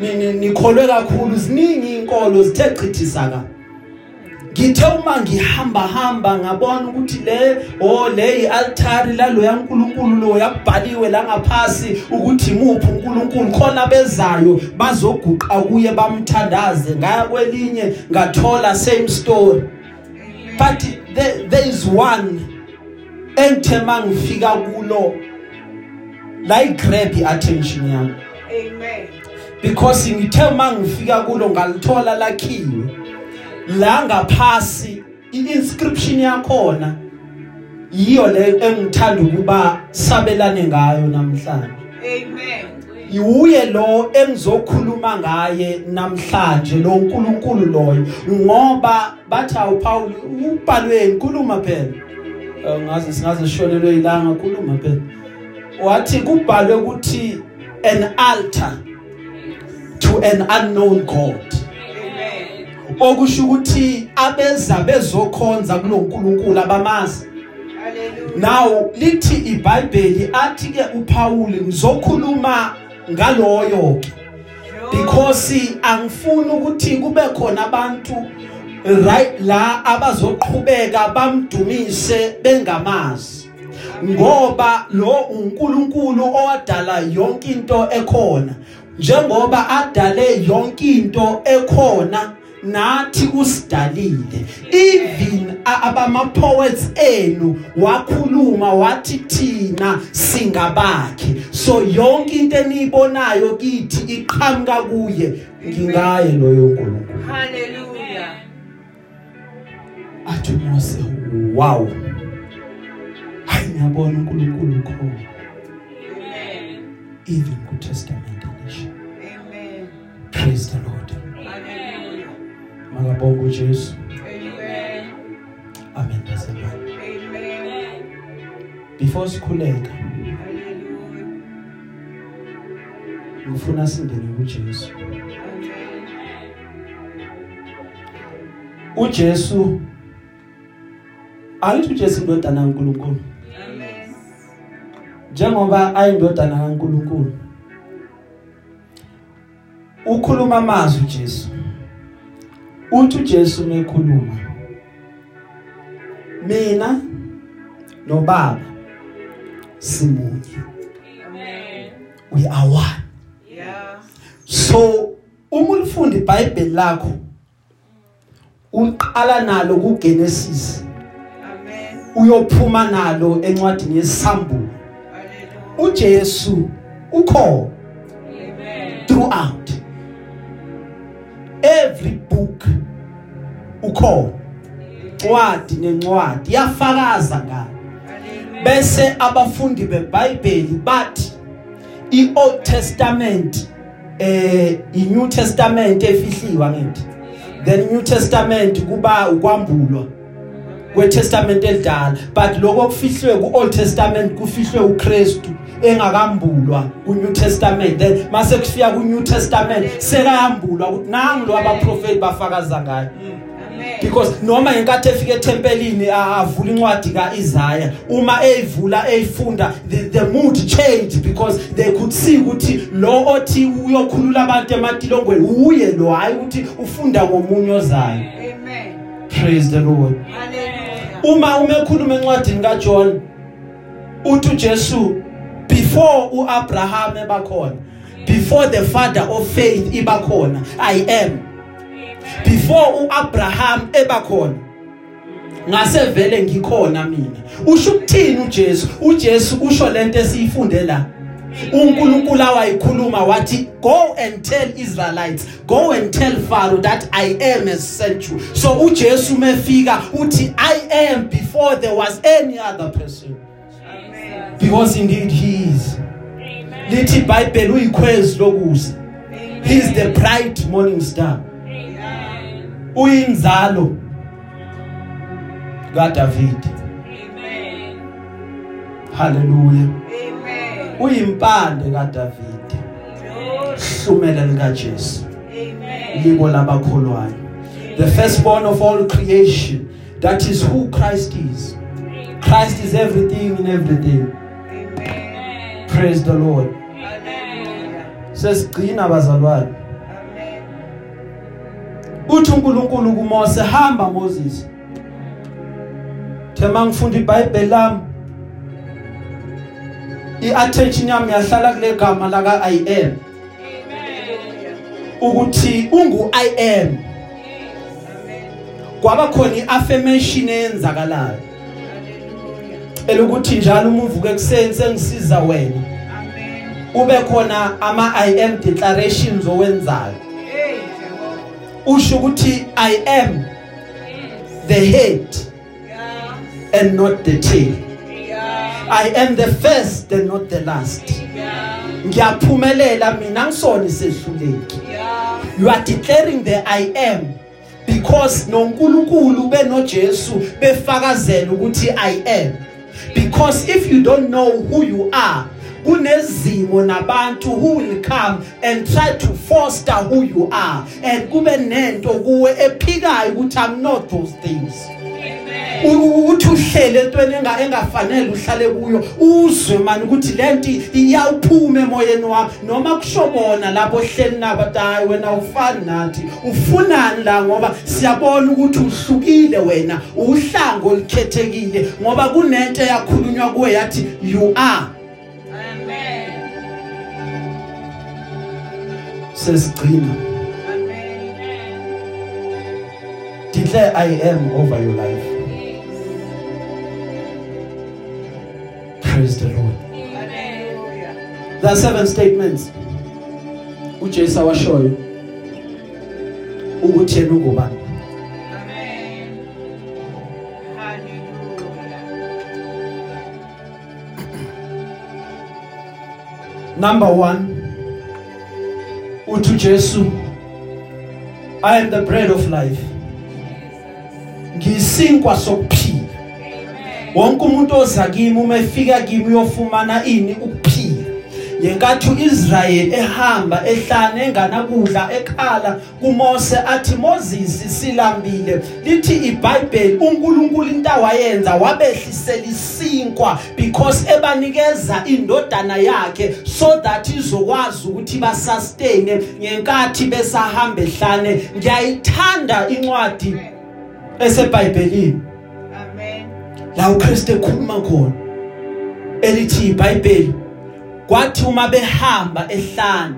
Ni- ni- nikholwe kakhulu. Ziningi inkolo zithe chithisa ka ngithe uma ngihamba hamba ngabona ukuthi le oh le ialtari lalo yaNkuluNkulu lo yakubhaliwe la ngaphasi ukuthi imuphi uNkulunkulu. Khona bezayo bazoguqa kuye bamthandaze ngaya kwelinye ngathola same story. But there, there is one engithe mangifika kulo la igrab iattention yami Amen. because ngithe mangifika kulo ngalithola lakhiwe la ngaphasi i-inscription yakhona yiyo le engithanda ukuba sabelane ngayo namhlanje Amen. Iwuye lo engizokhuluma ngaye namhlanje lo uNkulunkulu loyo ngoba bathi awuPaul ubhalwe inkulumo phela Eh, ngaze singaze sishonelwe ilanga khuluma phela wathi kubhalwe ukuthi an altar to an unknown god Amen. okusho ukuthi abeza bezokhonza kulonkulunkulu abamazi Hallelujah. now lithi iBhayibheli athi ke uPaul ngizokhuluma ngaloyo ke because angifuni ukuthi kube khona abantu right la abazoqhubeka bamdumise bengamazi. Ngoba lo uNkulunkulu owadala yonke into ekhona njengoba adale yonke into ekhona nathi usidalile. Even abama poets enu wakhuluma wathi thina singabakhe. So yonke into eniyibonayo kithi iqhamuka kuye ngingaye loyo uNkulunkulu Hallelujah. Athi Mose wow hayi ngiyabona uNkulunkulu khona Amen. even ku testament elisha Amen. praise the lord Hallelujah. makabonga uJesu Amen. amen bazalwane Amen. before sikhuleka Hallelujah. ngifuna singene kuJesu Amen. uJesu alithi uJesu indodana kaNkuluNkulu Amen. njengoba ayindodana kaNkuluNkulu ukhuluma amazwi uJesu uthi uJesu mekhuluma mina nobaba simunye Amen. we are one Yeah. so uma ulifunda iBhayibheli lakho uqala nalo kuGenesis. Uyophuma nalo encwadini yesambulo Hallelujah. uJesu ukho Amen. throughout every book ukho ncwadi nencwadi yafakaza ngayo Hallelujah. bese abafundi beBhayibheli bathi iOld Testament eh iNew Testament efihliwa ngithi then New Testament kuba ukwambulwa kweTestament elidala but lokho kufihlwe kuOld Testament kufihlwe uKristu engakambulwa kuNew Testament. Then mase kufika kuNew Testament sekayambulwa ukuthi nangu lo abaprofeti bafakaza ngayo because noma ngenkathi efika ethempelini avula incwadi kaIsaiah uma eyivula eyifunda the, the mood changed because they could see ukuthi lo othi uyokhulula abantu ematilongweni uye lo hayi ukuthi ufunda ngomunye ozayo. Amen. praise the lord. Hallelujah. Uma umekhuluma encwadini kaJohn uthi uJesu before uAbraham ebakhona before the father of faith ibakhona i am. Before uAbraham ebakhona ngase vele ngikhona mina. Usho ukuthini uJesu? uJesu usho lento esiyifunde la. uNkulunkulu awayikhuluma wathi go and tell Israelites go and tell Pharaoh that I am has sent you so uJesu mefika uthi I am before there was any other person. Amen. because indeed he is. Lithi iBhayibheli uyikhwezi lokuza he is the bright morning star. Uyinzalo kaDavid. Amen. haleluya Amen. Uyimpande kaDavid. Hlumela lika Jesu Amen. libo labakholwayo. The firstborn of all creation that is who Christ is. Christ is everything in everything. Amen. praise the Lord. Hallelujah. sesigcina bazalwane Amen. uthi uNkulunkulu kuMose hamba Moses. Thema ngifunda iBhayibheli lami. Iattention yami yahlala kule gama laka I am ukuthi ungu I am kwaba khona iaffirmation eyenzakalayo. Elukuthi njalo uma uvuka ekseni sengisiza wena. Ube khona ama I am declarations owenzayo. Usho ukuthi I am the head and not the tail. I am the first and not the last. Ngiyaphumelela mina ngisona isehluleki you are declaring the I am because noNkulunkulu benoJesu befakazela ukuthi I am. Because if you don't know who you are kunezimo nabantu who will come and try to foster who you are. And kube nento kuwe ephikayo ukuthi I'm not those things. Uthi uhlele entweni enga engafanele uhlale kuyo uzwe manje ukuthi lento iyawuphuma emoyeni wami noma kushobona lapho hleli nabathi wena ufani nathi. Ufunani la ngoba siyabona ukuthi uhlukile wena uhlango olukhethekile ngoba kunento yakhulunywa kuwe yathi you are. Sesigcina. Declare i am over your life. Praise the lord. There are seven statements. uJesu awashoyo ukuthi yena ungubani. Number 1 uthi uJesu I am the bread of life. Ngisinkwa sokuphila wonke umuntu oza kimi uma efika kimi uyofumana ini ukuphila. Yenkathi uIsrael ehamba ehlane enganakudla ekhala kuMose athi Moses silambile. Lithi iBhayibheli uNkulunkulu into awayenza wabehlisela isinkwa because ebanikeza indodana yakhe so that izokwazi ukuthi ba sustain ngenkathi besahamba ehlane. Ngiyayithanda incwadi eseBhayibhelini. La uKristu ekhuluma khona elithi iBhayibheli kwathi uma behamba ehlane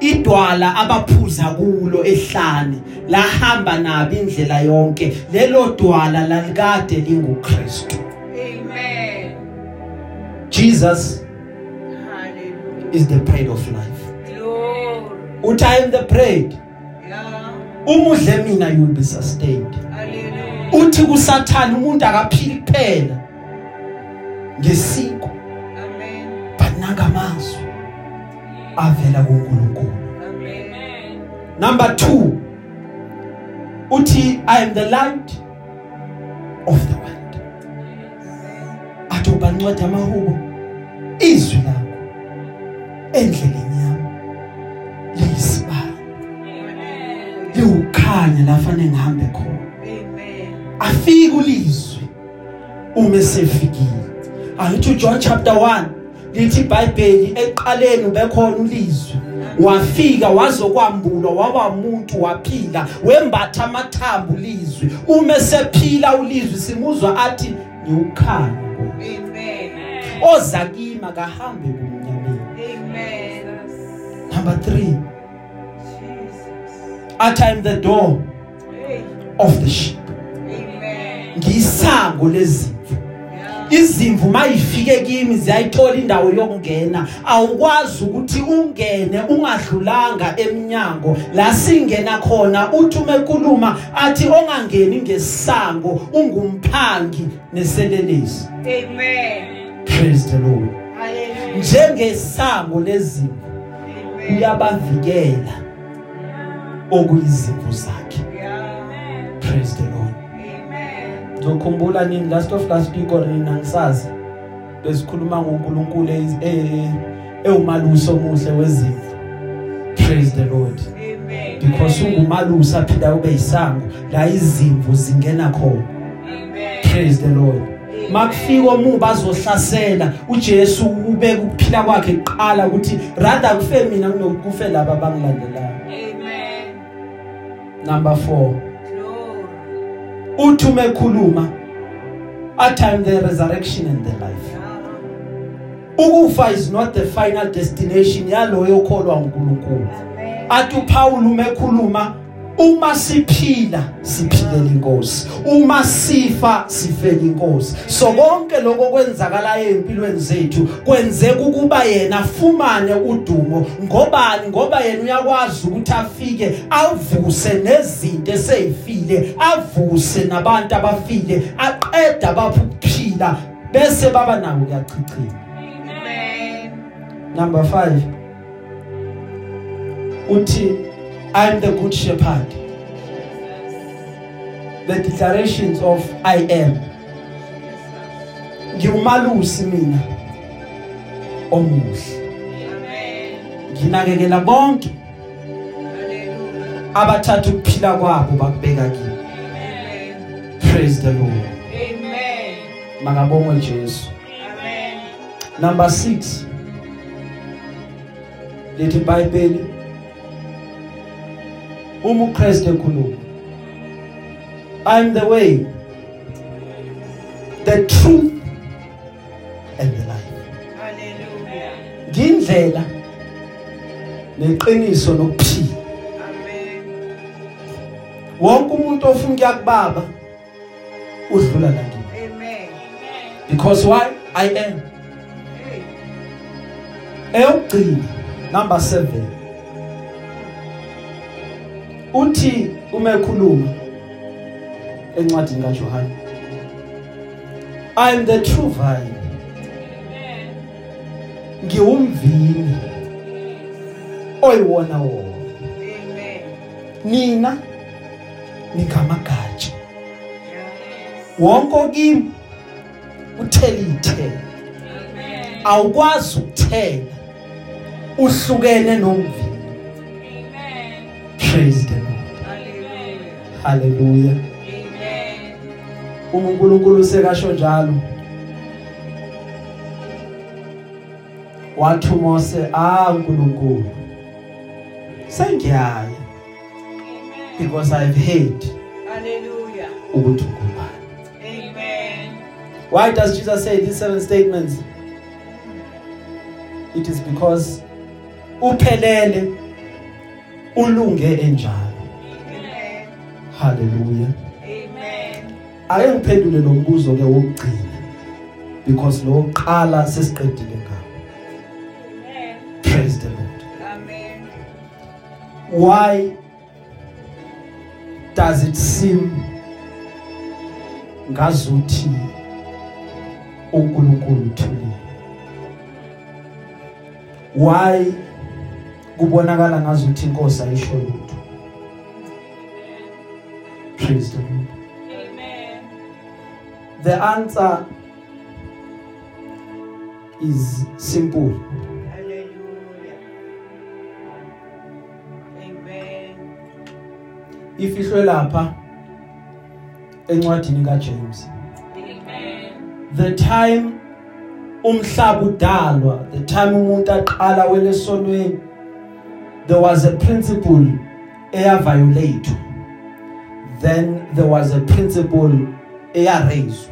idwala abaphuza kulo ehlane lahamba nabo indlela yonke lelo dwala lalikade linguKristu Amen. Jesus Hallelujah. is the bread of life Glory. uthi I am the bread Yeah. umudle mina you will be sustained. Uthi kusathana umuntu akaphili kuphela ngesiko Amen. but nangamazwi avela kuNkulunkulu Amen. number 2 uthi i am the light of the world athi ubancwadi amahubo izwi lakho endleleni yami liyisibani Amen. liwukhanya la fanele ngihambe khona. Afike ulizwi uma sefikile angithi John chapter 1 lithi iBhayibheli eqaleni ubekhona ulizwi wafika wazokwambulwa waba umuntu waphila wembatha amathambo ulizwi uma sephila ulizwi simuzwa athi ngiukhanya Amen. oza kimi kahambe kumnyameni Amen. number 3 Jesus. at I'm the door of the sheep. Ngiyisango lezimvu. Izimvu mayifike kimi ziyayithola indawo yokungena. Awukwazi ukuthi ungene ungadlulanga eminyango la singena khona uthi uma ekhuluma athi ongangeni ngesango ungumphangi neselelesi. Amen. praise the lord. Hallelujah. njengesango lezimvu uyabavikela okuyizimvu zakhe. Praise the lord. Amen. ngizokhumbula nini last of last week or nina ngisazi besikhuluma ngoNkulunkulu eh ewumaluso omuhle wezimvu praise the lord Amen. because ungumalusi aphinda ube yisango la izimvu zingena khona Amen. praise the lord makufika omuba azohlasela uJesu ubeka ukuphila kwakhe kuqala ukuthi rather kufe mina kunokufe laba abangilandelayo Amen. number 4 Glory. Uthi uma ekhuluma at time the resurrection and the life ukufa is not the final destination yaloyo kholwa uNkulunkulu Amen. athi uPaul uma ekhuluma uma siphila siphilela inkosi. Uma sifa sifela inkosi. So konke lokho kwenzakala empilweni zethu kwenzeka ukuba yena afumane udumo. Ngobani? Ngoba yena uyakwazi ukuthi afike avuse nezinto eseyifile avuse nabantu abafile aqeda abaphila bese baba nabo kuyachichima Amen. number 5 uthi i'm the good shepherd the declarations of i am ngiumalusi mina omuhle Amen. nginakekela bonke Hallelujah. abathatha ukuphila kwabo bakubeka kimi Amen. praise the lord Amen. makabongwe Jesu Amen. number 6 lithi iBhayibheli uma uKristu ekhuluma I'm the way the truth and the life Hallelujah. ngindlela neqiniso nokuphila Amen. wonke umuntu ofuna ukuya kubaba udlula la kimi Amen. because why I am Hey. eyokugcina number 7 uthi uma ekhuluma encwadini kaJohane I am the true vine Amen. ngiwumvini oyiwona wona Amen. nina nikamagatsha Yes. wonke okimi uthelithe Amen. awukwazi ukuthela uhlukene nomvini Amen. Praise the lord Hallelujah. hallelujah Amen. uma uNkulunkulu sekasho njalo wathi uMose ah uNkulunkulu sengiyaya Amen. because i've heard Hallelujah. ukuthi ungubani Amen. why does Jesus say these seven statements it is because uphelele ulunge enjalo Amen. hallelujah Amen. ake ngiphendule lo mbuzo ke wokugcina because lo qala sesiqedile ngawo Amen. praise the lord Amen. why does it seem ngazuthi uNkulunkulu uthulile why kubonakala ngazuthi inkosi ayisho lutho praise the lord Amen. the answer is simple Hallelujah. Amen. ifihlwe lapha encwadini kaJames Amen. the time umhlaba udalwa the time umuntu aqala welesonweni there was a principle eya violate then there was a principle eya raise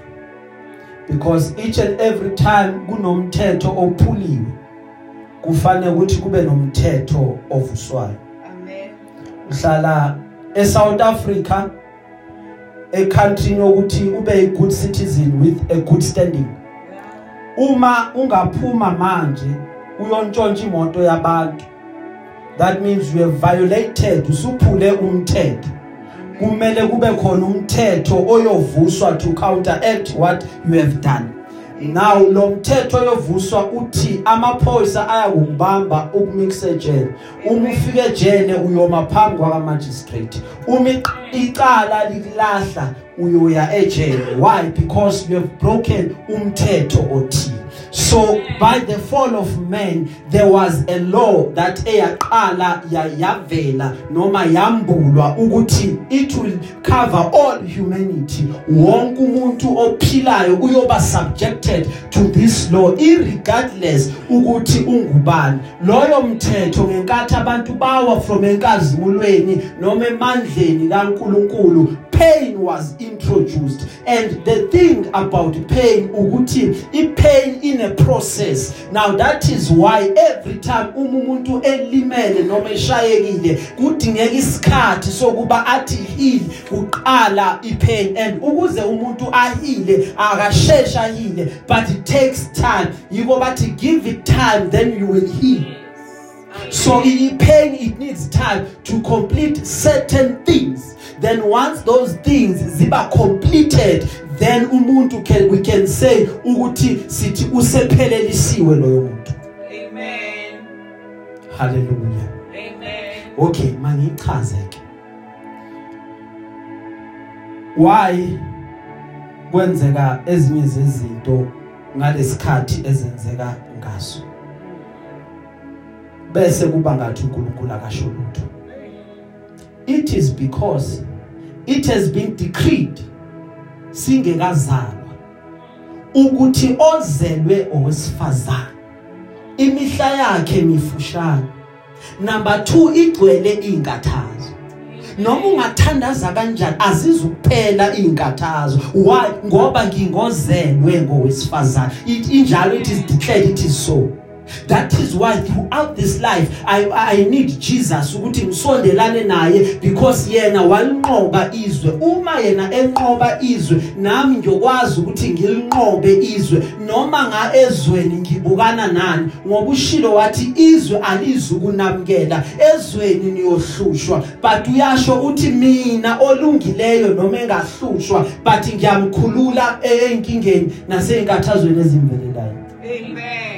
because each and every time kunomthetho ophuliwe kufanele ukuthi kube nomthetho ovuswayo. Amen. uhlala eSouth Africa ecountry yokuthi ube a good citizen with a good standing. Uma ungaphuma manje uyontshontsha imoto yabantu. That means you have violated usuphule umthetho. Kumele kube khona umthetho oyovuswa to counteract what you have done. Now lo mthetho oyovuswa uthi amaphoyisa ayakubamba ukumikisa ejele uma ufike ejele uyoma phambi kwa magistrate uma iq- icala likulahla uyoya ejele why? Because you have broken umthetho othile. So by the fall of man there was a law that eyaqala yavela noma yambulwa ukuthi it will cover all humanity. Wonke umuntu ophilayo uyoba subjected to this law irregardless ukuthi ungubani. Loyo mthetho ngenkathi abantu bawa from enkazimulweni noma emandleni kaNkuluNkulu pain was introduced. And the thing about pain ukuthi i pain in a process. Now that is why every time uma umuntu elimele noma eshayekile kudingeka isikhathi sokuba athi heal uqala i pain and ukuze umuntu ahile akashesha hile but it takes time. Yiko bathi give it time then you will heal. So in pain it needs time to complete certain things. Then once those things ziba completed then umuntu can we can say ukuthi sithi usephelelisiwe loyo muntu. Amen. Hallelujah. Amen. Okay, mangichaze ke. Why kwenzeka ezinye zezinto ngalesikhathi ezenzeka ngaso. bese kuba ngathi uNkulunkulu akasho lutho it is because it has been decreed singekazalwa ukuthi ozelwe owesifazana imihla yakhe mifushane. Number 2 igcwele inkathazo noma ungathandaza kanjani azizukuphela inkathazo why? Ngoba ngingozelwe ngowesifazana it injalo it is declared it is so. That is why throughout this life I I need Jesus ukuthi ngisondelane naye because yena walinqoba izwe. Uma yena enqoba izwe nami ngiyokwazi ukuthi ngilinqobe izwe. Noma nga ezweni ngibukana nani ngoba ushilo wathi izwe alizukunamkela ezweni niyohlushwa. But uyasho uthi mina olungileyo noma engahlushwa but ngiyamkhulula enkingeni nasenkathazweni ezimvelelayo. Amen.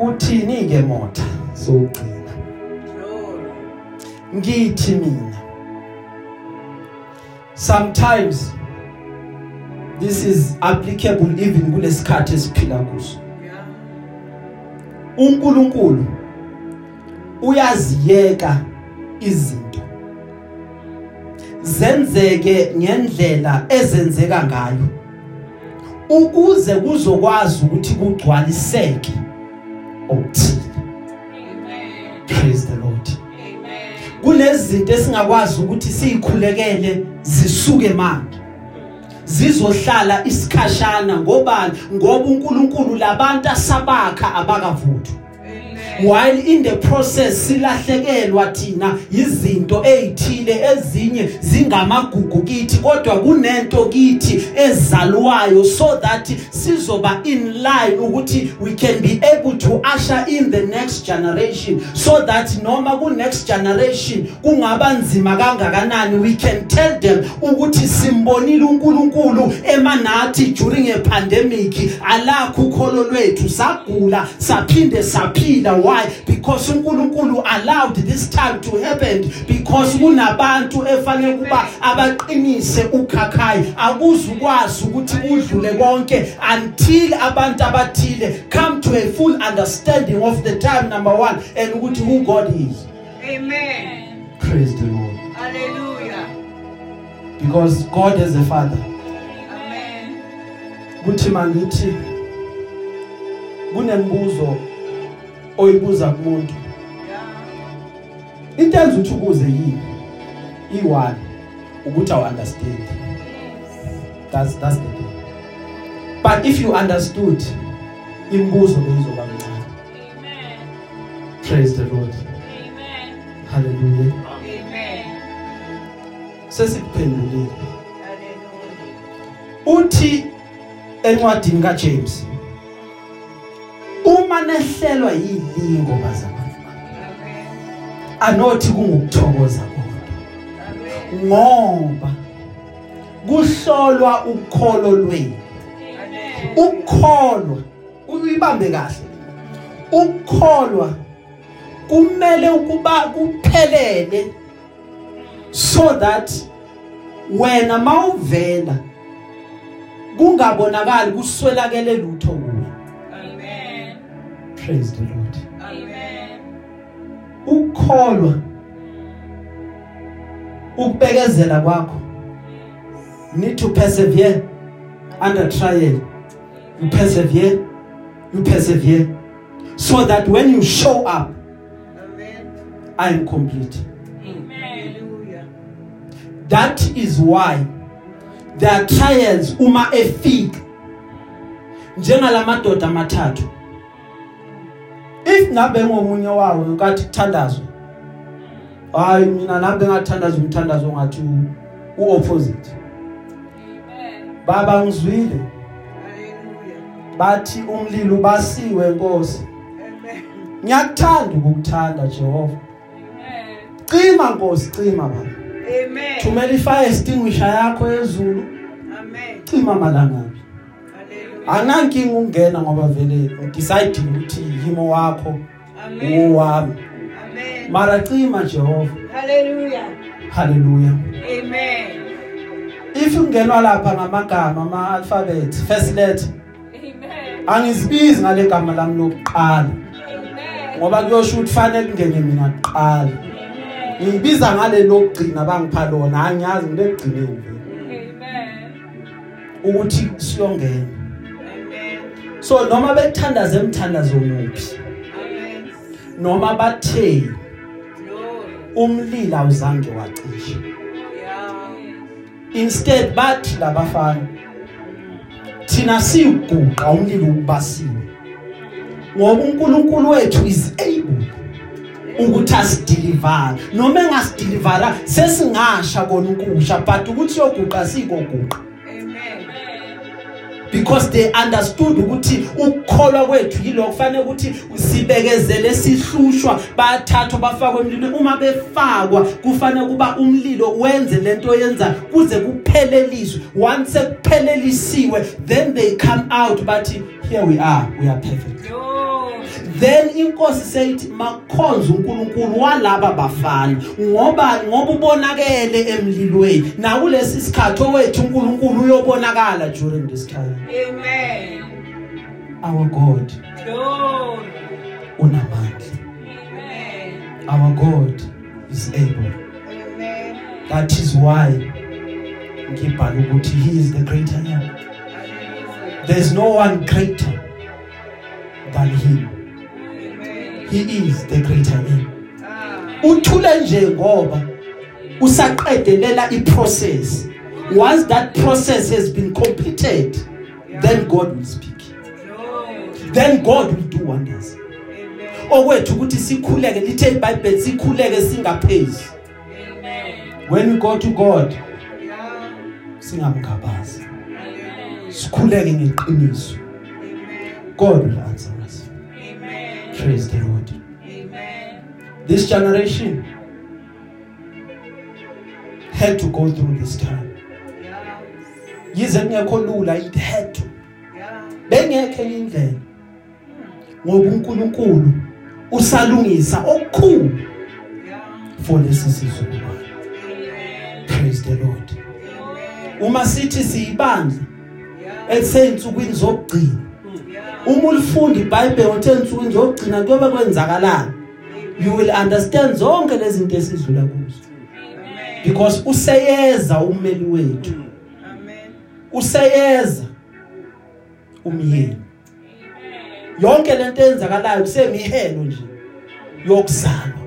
Uthini ke motha? Sogcina Glory. ngithi mina sometimes this is applicable even kulesikhathi esiphila kuso. uNkulunkulu uyaziyeka izinto. Zenzeke ngendlela ezenzeka ngayo. Ukuze kuzokwazi ukuthi kugcwaliseke Amen. praise the lord kunezinto esingakwazi ukuthi sizikhulekele zisuke manje zizohlala isikhashana ngobani ngoba uNkulunkulu labantu asabakha abakavuthwa. While in the process silahlekelwa thina izinto ezithile ezinye zingamagugu kithi kodwa kunento kithi ezalwayo so that sizoba in line ukuthi we can be able to usher in the next generation. So that noma ku next generation kungaba nzima kangakanani we can tell them ukuthi simbonile uNkulunkulu emanathi during a pandemic. Alakho ukholo lwethu sagula saphinde saphila. Why because uNkulunkulu allowed this time to happen because kunabantu efanele kuba abaqinise ukhakhayi akuzukwazi ukuthi udlule konke until abantu abathile come to a full understanding of the time number 1 and ukuthi who God is Amen. praise the Lord Hallelujah. because God as a father Amen. kuthi mangithi kunembuzo oyibuza kumuntu Yeah. into enza ukuthi ukuze yini i1 ukuthi awu understand that's that's the thing but if you understood imbuzo beyizoba mncane Amen. praise the lord Amen. hallelujah Amen. sesikuphendulile Hallelujah. uthi encwadini kaJames uma nehlelwa yilingo bazalwane Amen. anothi kungukuthokoza kodwa Amen. ngoba kuhlolwa ukholo lwenu Amen. ukukholwa uyibambe kahle ukukholwa kumele ukuba kuphelele so that wena mawuvela kungabonakali kuswelakele lutho kuwe Amen. Praise the lord Amen. ukukholwa ukubekezela kwakho you need to persevere under trial you persevere you persevere so that when you show up Amen. i am complete Amen. Hallelujah. that is why there are trials uma efika njengalamadoda amathathu if ngabe ngomunye wawo nkathi kuthandazwe hayi mina nabe ngathandaza umthandazo ngathi u- uopposite Amen. baba ngizwile Hallelujah. bathi umlilo basiwe Nkosi Amen. ngiyakuthanda ukukuthanda Jehova Amen. cima Nkosi cima baba Amen. thumela ifire extinguisher yakho ezulu Amen. cima malangabi Hallelujah. Anankinga ukungena ngoba vele decide ukuthi yimo wakho Amen. uwami Amen. mara cima Jehova Hallelujah. haleluya Amen. if ungenwa lapha ngamagama ama alphabet first letter Amen. angizibizi ngale gama lami lokuqala Amen. ngoba kuyosho ukuthi fanele kungene mina kuqala Amen. ngibiza ngale lokugcina bangipha lona angiyazi ngilekugcineni vele Amen. ukuthi siyongena Amen. So noma bethandaza emthandazo muphi noma bathe umlilo awuzange wacisha Yeah. instead bathi labafana thina siguqa umlilo ubasiwe ngoba uNkulunkulu wethu is able ukuthi asideliver noma engasideliver sesingasha kona ukusha but ukuthi yoguqa sikoguqa. Because they understood ukuthi ukukholwa kwethu yilo kufanele ukuthi sibekezele sihlushwa bayathathwa bafakwe emlilweni. Uma befakwa kufanele kuba umlilo wenze lento yenza kuze kupheleliswe once kuphelelisiwe then they come out bathi here we are we are perfect. Glory. Then inkosi seyithi makhonza uNkulunkulu walaba bafana ngoba ngoba ubonakele emlilweni na kulesi sikhathi owethu uNkulunkulu uyobonakala during this time Amen. our god Glory. unamandla Amen. our god is able Amen. that is why ngibhala ukuthi he is the greater Hallelujah. there's no one greater than him. He is the greater Ah. uthule nje ngoba usaqedelela iprocess. Once that process has been completed then god will speak. Then god will do wonders. Okwethu ukuthi sikhuleke lithe iBhayibheli sikhuleke singaphezi when we go to god singamgabazi sikhuleke ngeqiniso. God will answer. Praise the lord Amen. this generation had to go through this time Yeah. yize kungekho lula it had to Yeah. bengekho indlela ngoba uNkulunkulu usalungisa okukhulu Yeah. for lesi sizukulwane Amen. praise the lord Amen. uma sithi siyibandla Yeah. esensukwini zokugcina Yeah. Uma ulifunda iBhayibheli uthe ensukwini zokugcina kuyobe kwenzakalani you will understand zonke lezi zinto esidlula kuzo Amen. because useyeza umeli wethu Amen. useyeza umyeni yonke lento eyenzakalayo kusemihelo nje yokuzalwa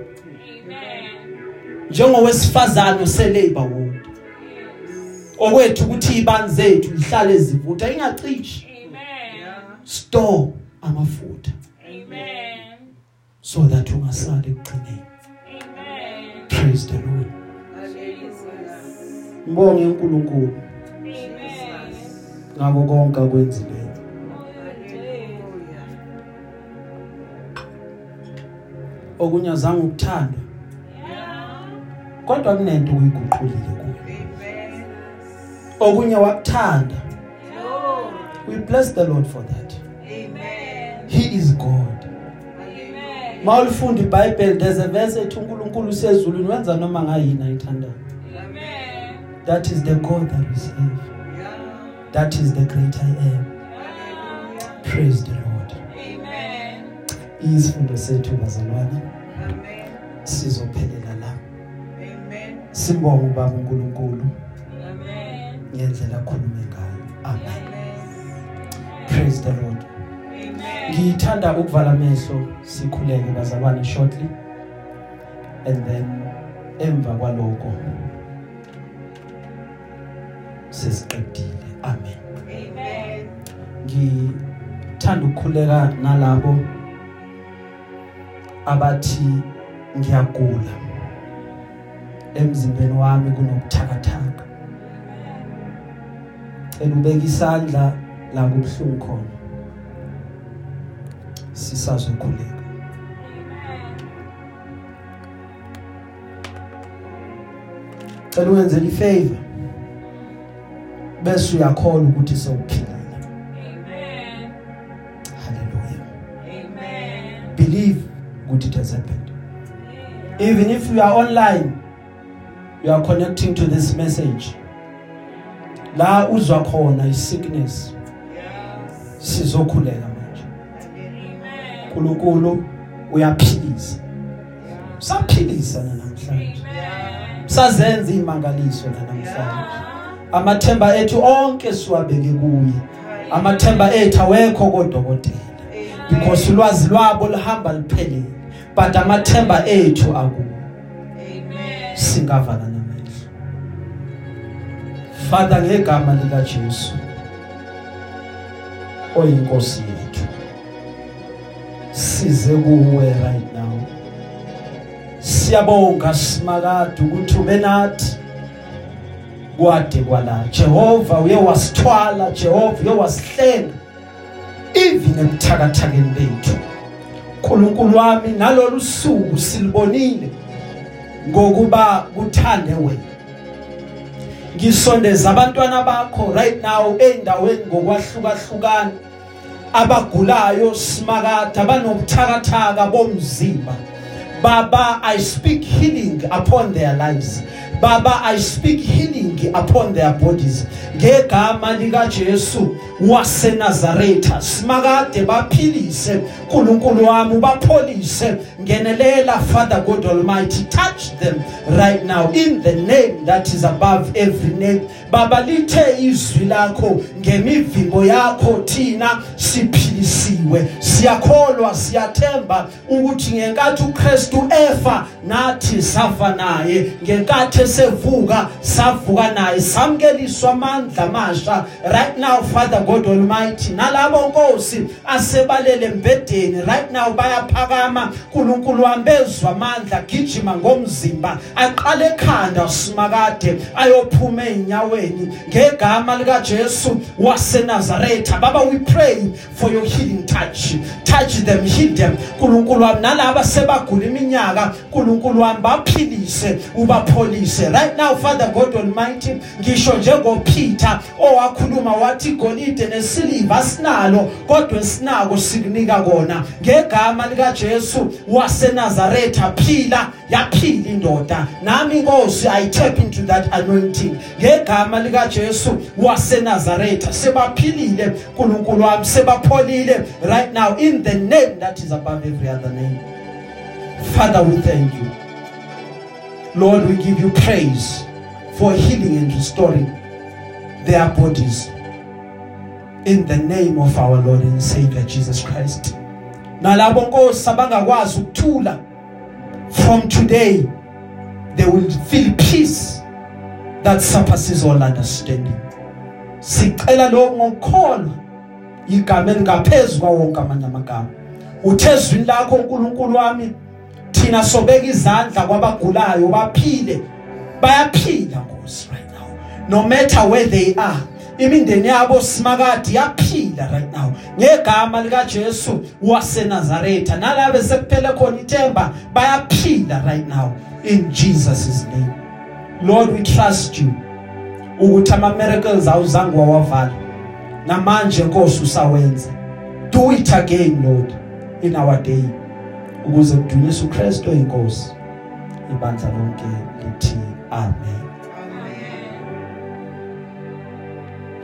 njengowesifazane oselabor ward okwethu ukuthi ibani zethu lihlale zivutha ingacishi Yeah. Store amafutha. So that ungasali ekugcineni. Praise the lord. Ngibonge uNkulunkulu. Ngako konke akwenzileyo. Azange ukuthanda kodwa kunento uyiguqulile kuyo. Amen. okunye wakuthanda. We bless the lord for that. Amen. He is god Hallelujah. mawulifunda iBhayibheli there's a verse ethi uNkulunkulu usezulwini wenza noma ngayini ayithandayo Amen. that is the god that we serve Yeah. that is the great I am Hallelujah. praise the lord Amen. isifundo sethu bazalwane Amen. sizophelela la Amen. sibonge ubaba uNkulunkulu Amen. ngendlela akhulume ngayo amen Amen. praise the lord Amen. Ngithanda ukuvala amehlo sikhuleke bazalwane shortly. And then emva kwaloko sesiqedile. Amen. Amen. ngithanda ukukhuleka nalabo abathi ngiyagula. Emzimbeni wami kunobuthakathaka. Elubeka isandla la kubhlungu khona. Sisazokhuleka cela wenzele ifavor bese uyakholwa ukuthi sewuphilile Amen. hallelujah Amen. believe ukuthi it has happened even if you are online you are connecting to this message la uzwa khona isickness sizokhuleka. uNkulunkulu uyaphilisa. Saphilisa namhlanje sazenza imangaliso namhlanje amathemba ethu onke siwabeke kuye. Amathemba ethu awekho kodokotela because ulwazi lwabo lihamba liphelele but amathemba ethu akuwo Amen. singavala namehlo. Father ngegama lika Jesu oyinkosi yethu. Size kuwe right now. Siyabonga simakade ukuthi ube nathi kwade kwala Jehova uye wasithwala Jehova uye wasihlenga. Even ebuthakathakeni bethu. uNkulunkulu wami nalolu suku silibonile ngokuba kuthande wena. Ngisondeza abantwana bakho right now endaweni ngokwahlukahlukana. Abagulayo simakade abanobuthakathaka bomzimba. Baba i speak healing upon their lives. Baba i speak healing upon their bodies. Ngegama lika Jesu waseNazaretha simakade baphilise uNkulunkulu wami ubapholise. Ngenelela father god almighty touch them right now in the name that is above every name. Baba lithe izwi lakho ngemivimbo yakho thina siphilisiwe. Siyakholwa siyathemba ukuthi ngenkathi uKristu efa nathi safa naye. Ngenkathi esevuka savuka naye samkeliswa amandla amasha. Right now father god almighty nalabo nkosi asebalele embedeni right now bayaphakama. uNkulunkulu wami bezwa amandla gijima ngomzimba aqale ekhanda simakade ayophuma einyaweni ngegama lika Jesu waseNazaretha baba we pray for your healing touch. Touch them heal them. uNkulunkulu wami nalabo sebagula iminyaka uNkulunkulu wami baphilise ubapholise. Right now father god almighty ngisho njengoPeter owakhuluma wathi igolide nesiliva sinalo kodwa esinako sikunika kona. Ngegama lika Jesu waseNazaretha phila yaphila indoda. Nami inkosi i tap into that anointing. Ngegama lika Jesu waseNazaretha sebaphilile uNkulunkulu wami sebapholile. Right now in the name that is above every other name. Father we thank you. Lord we give you praise for healing and restoring their bodies. In the name of our lord and savior jesus christ. Nalabo nkosi abangakwazi ukuthula. From today they will feel peace that surpasses all understanding. Sicela lokho ngokukholwa igama elingaphezulu kwawonke amanye amagama. Uthezwini lakho uNkulunkulu wami. Thina sobeka izandla kwabagulayo baphile. Bayaphila nkosi right now. No matter where they are imindeni yabo simakade yaphila right now. Ngegama lika Jesu waseNazaretha nalabe sekuphele khona ithemba bayaphila right now. In Jesus' name. Lord we trust you ukuthi ama miracles awuzange wawavala. Namanje Nkosi usawenza. Do it again Lord in our day. Ukuze kudunyiswe uKristu inkosi ibandla lonke lithi amen.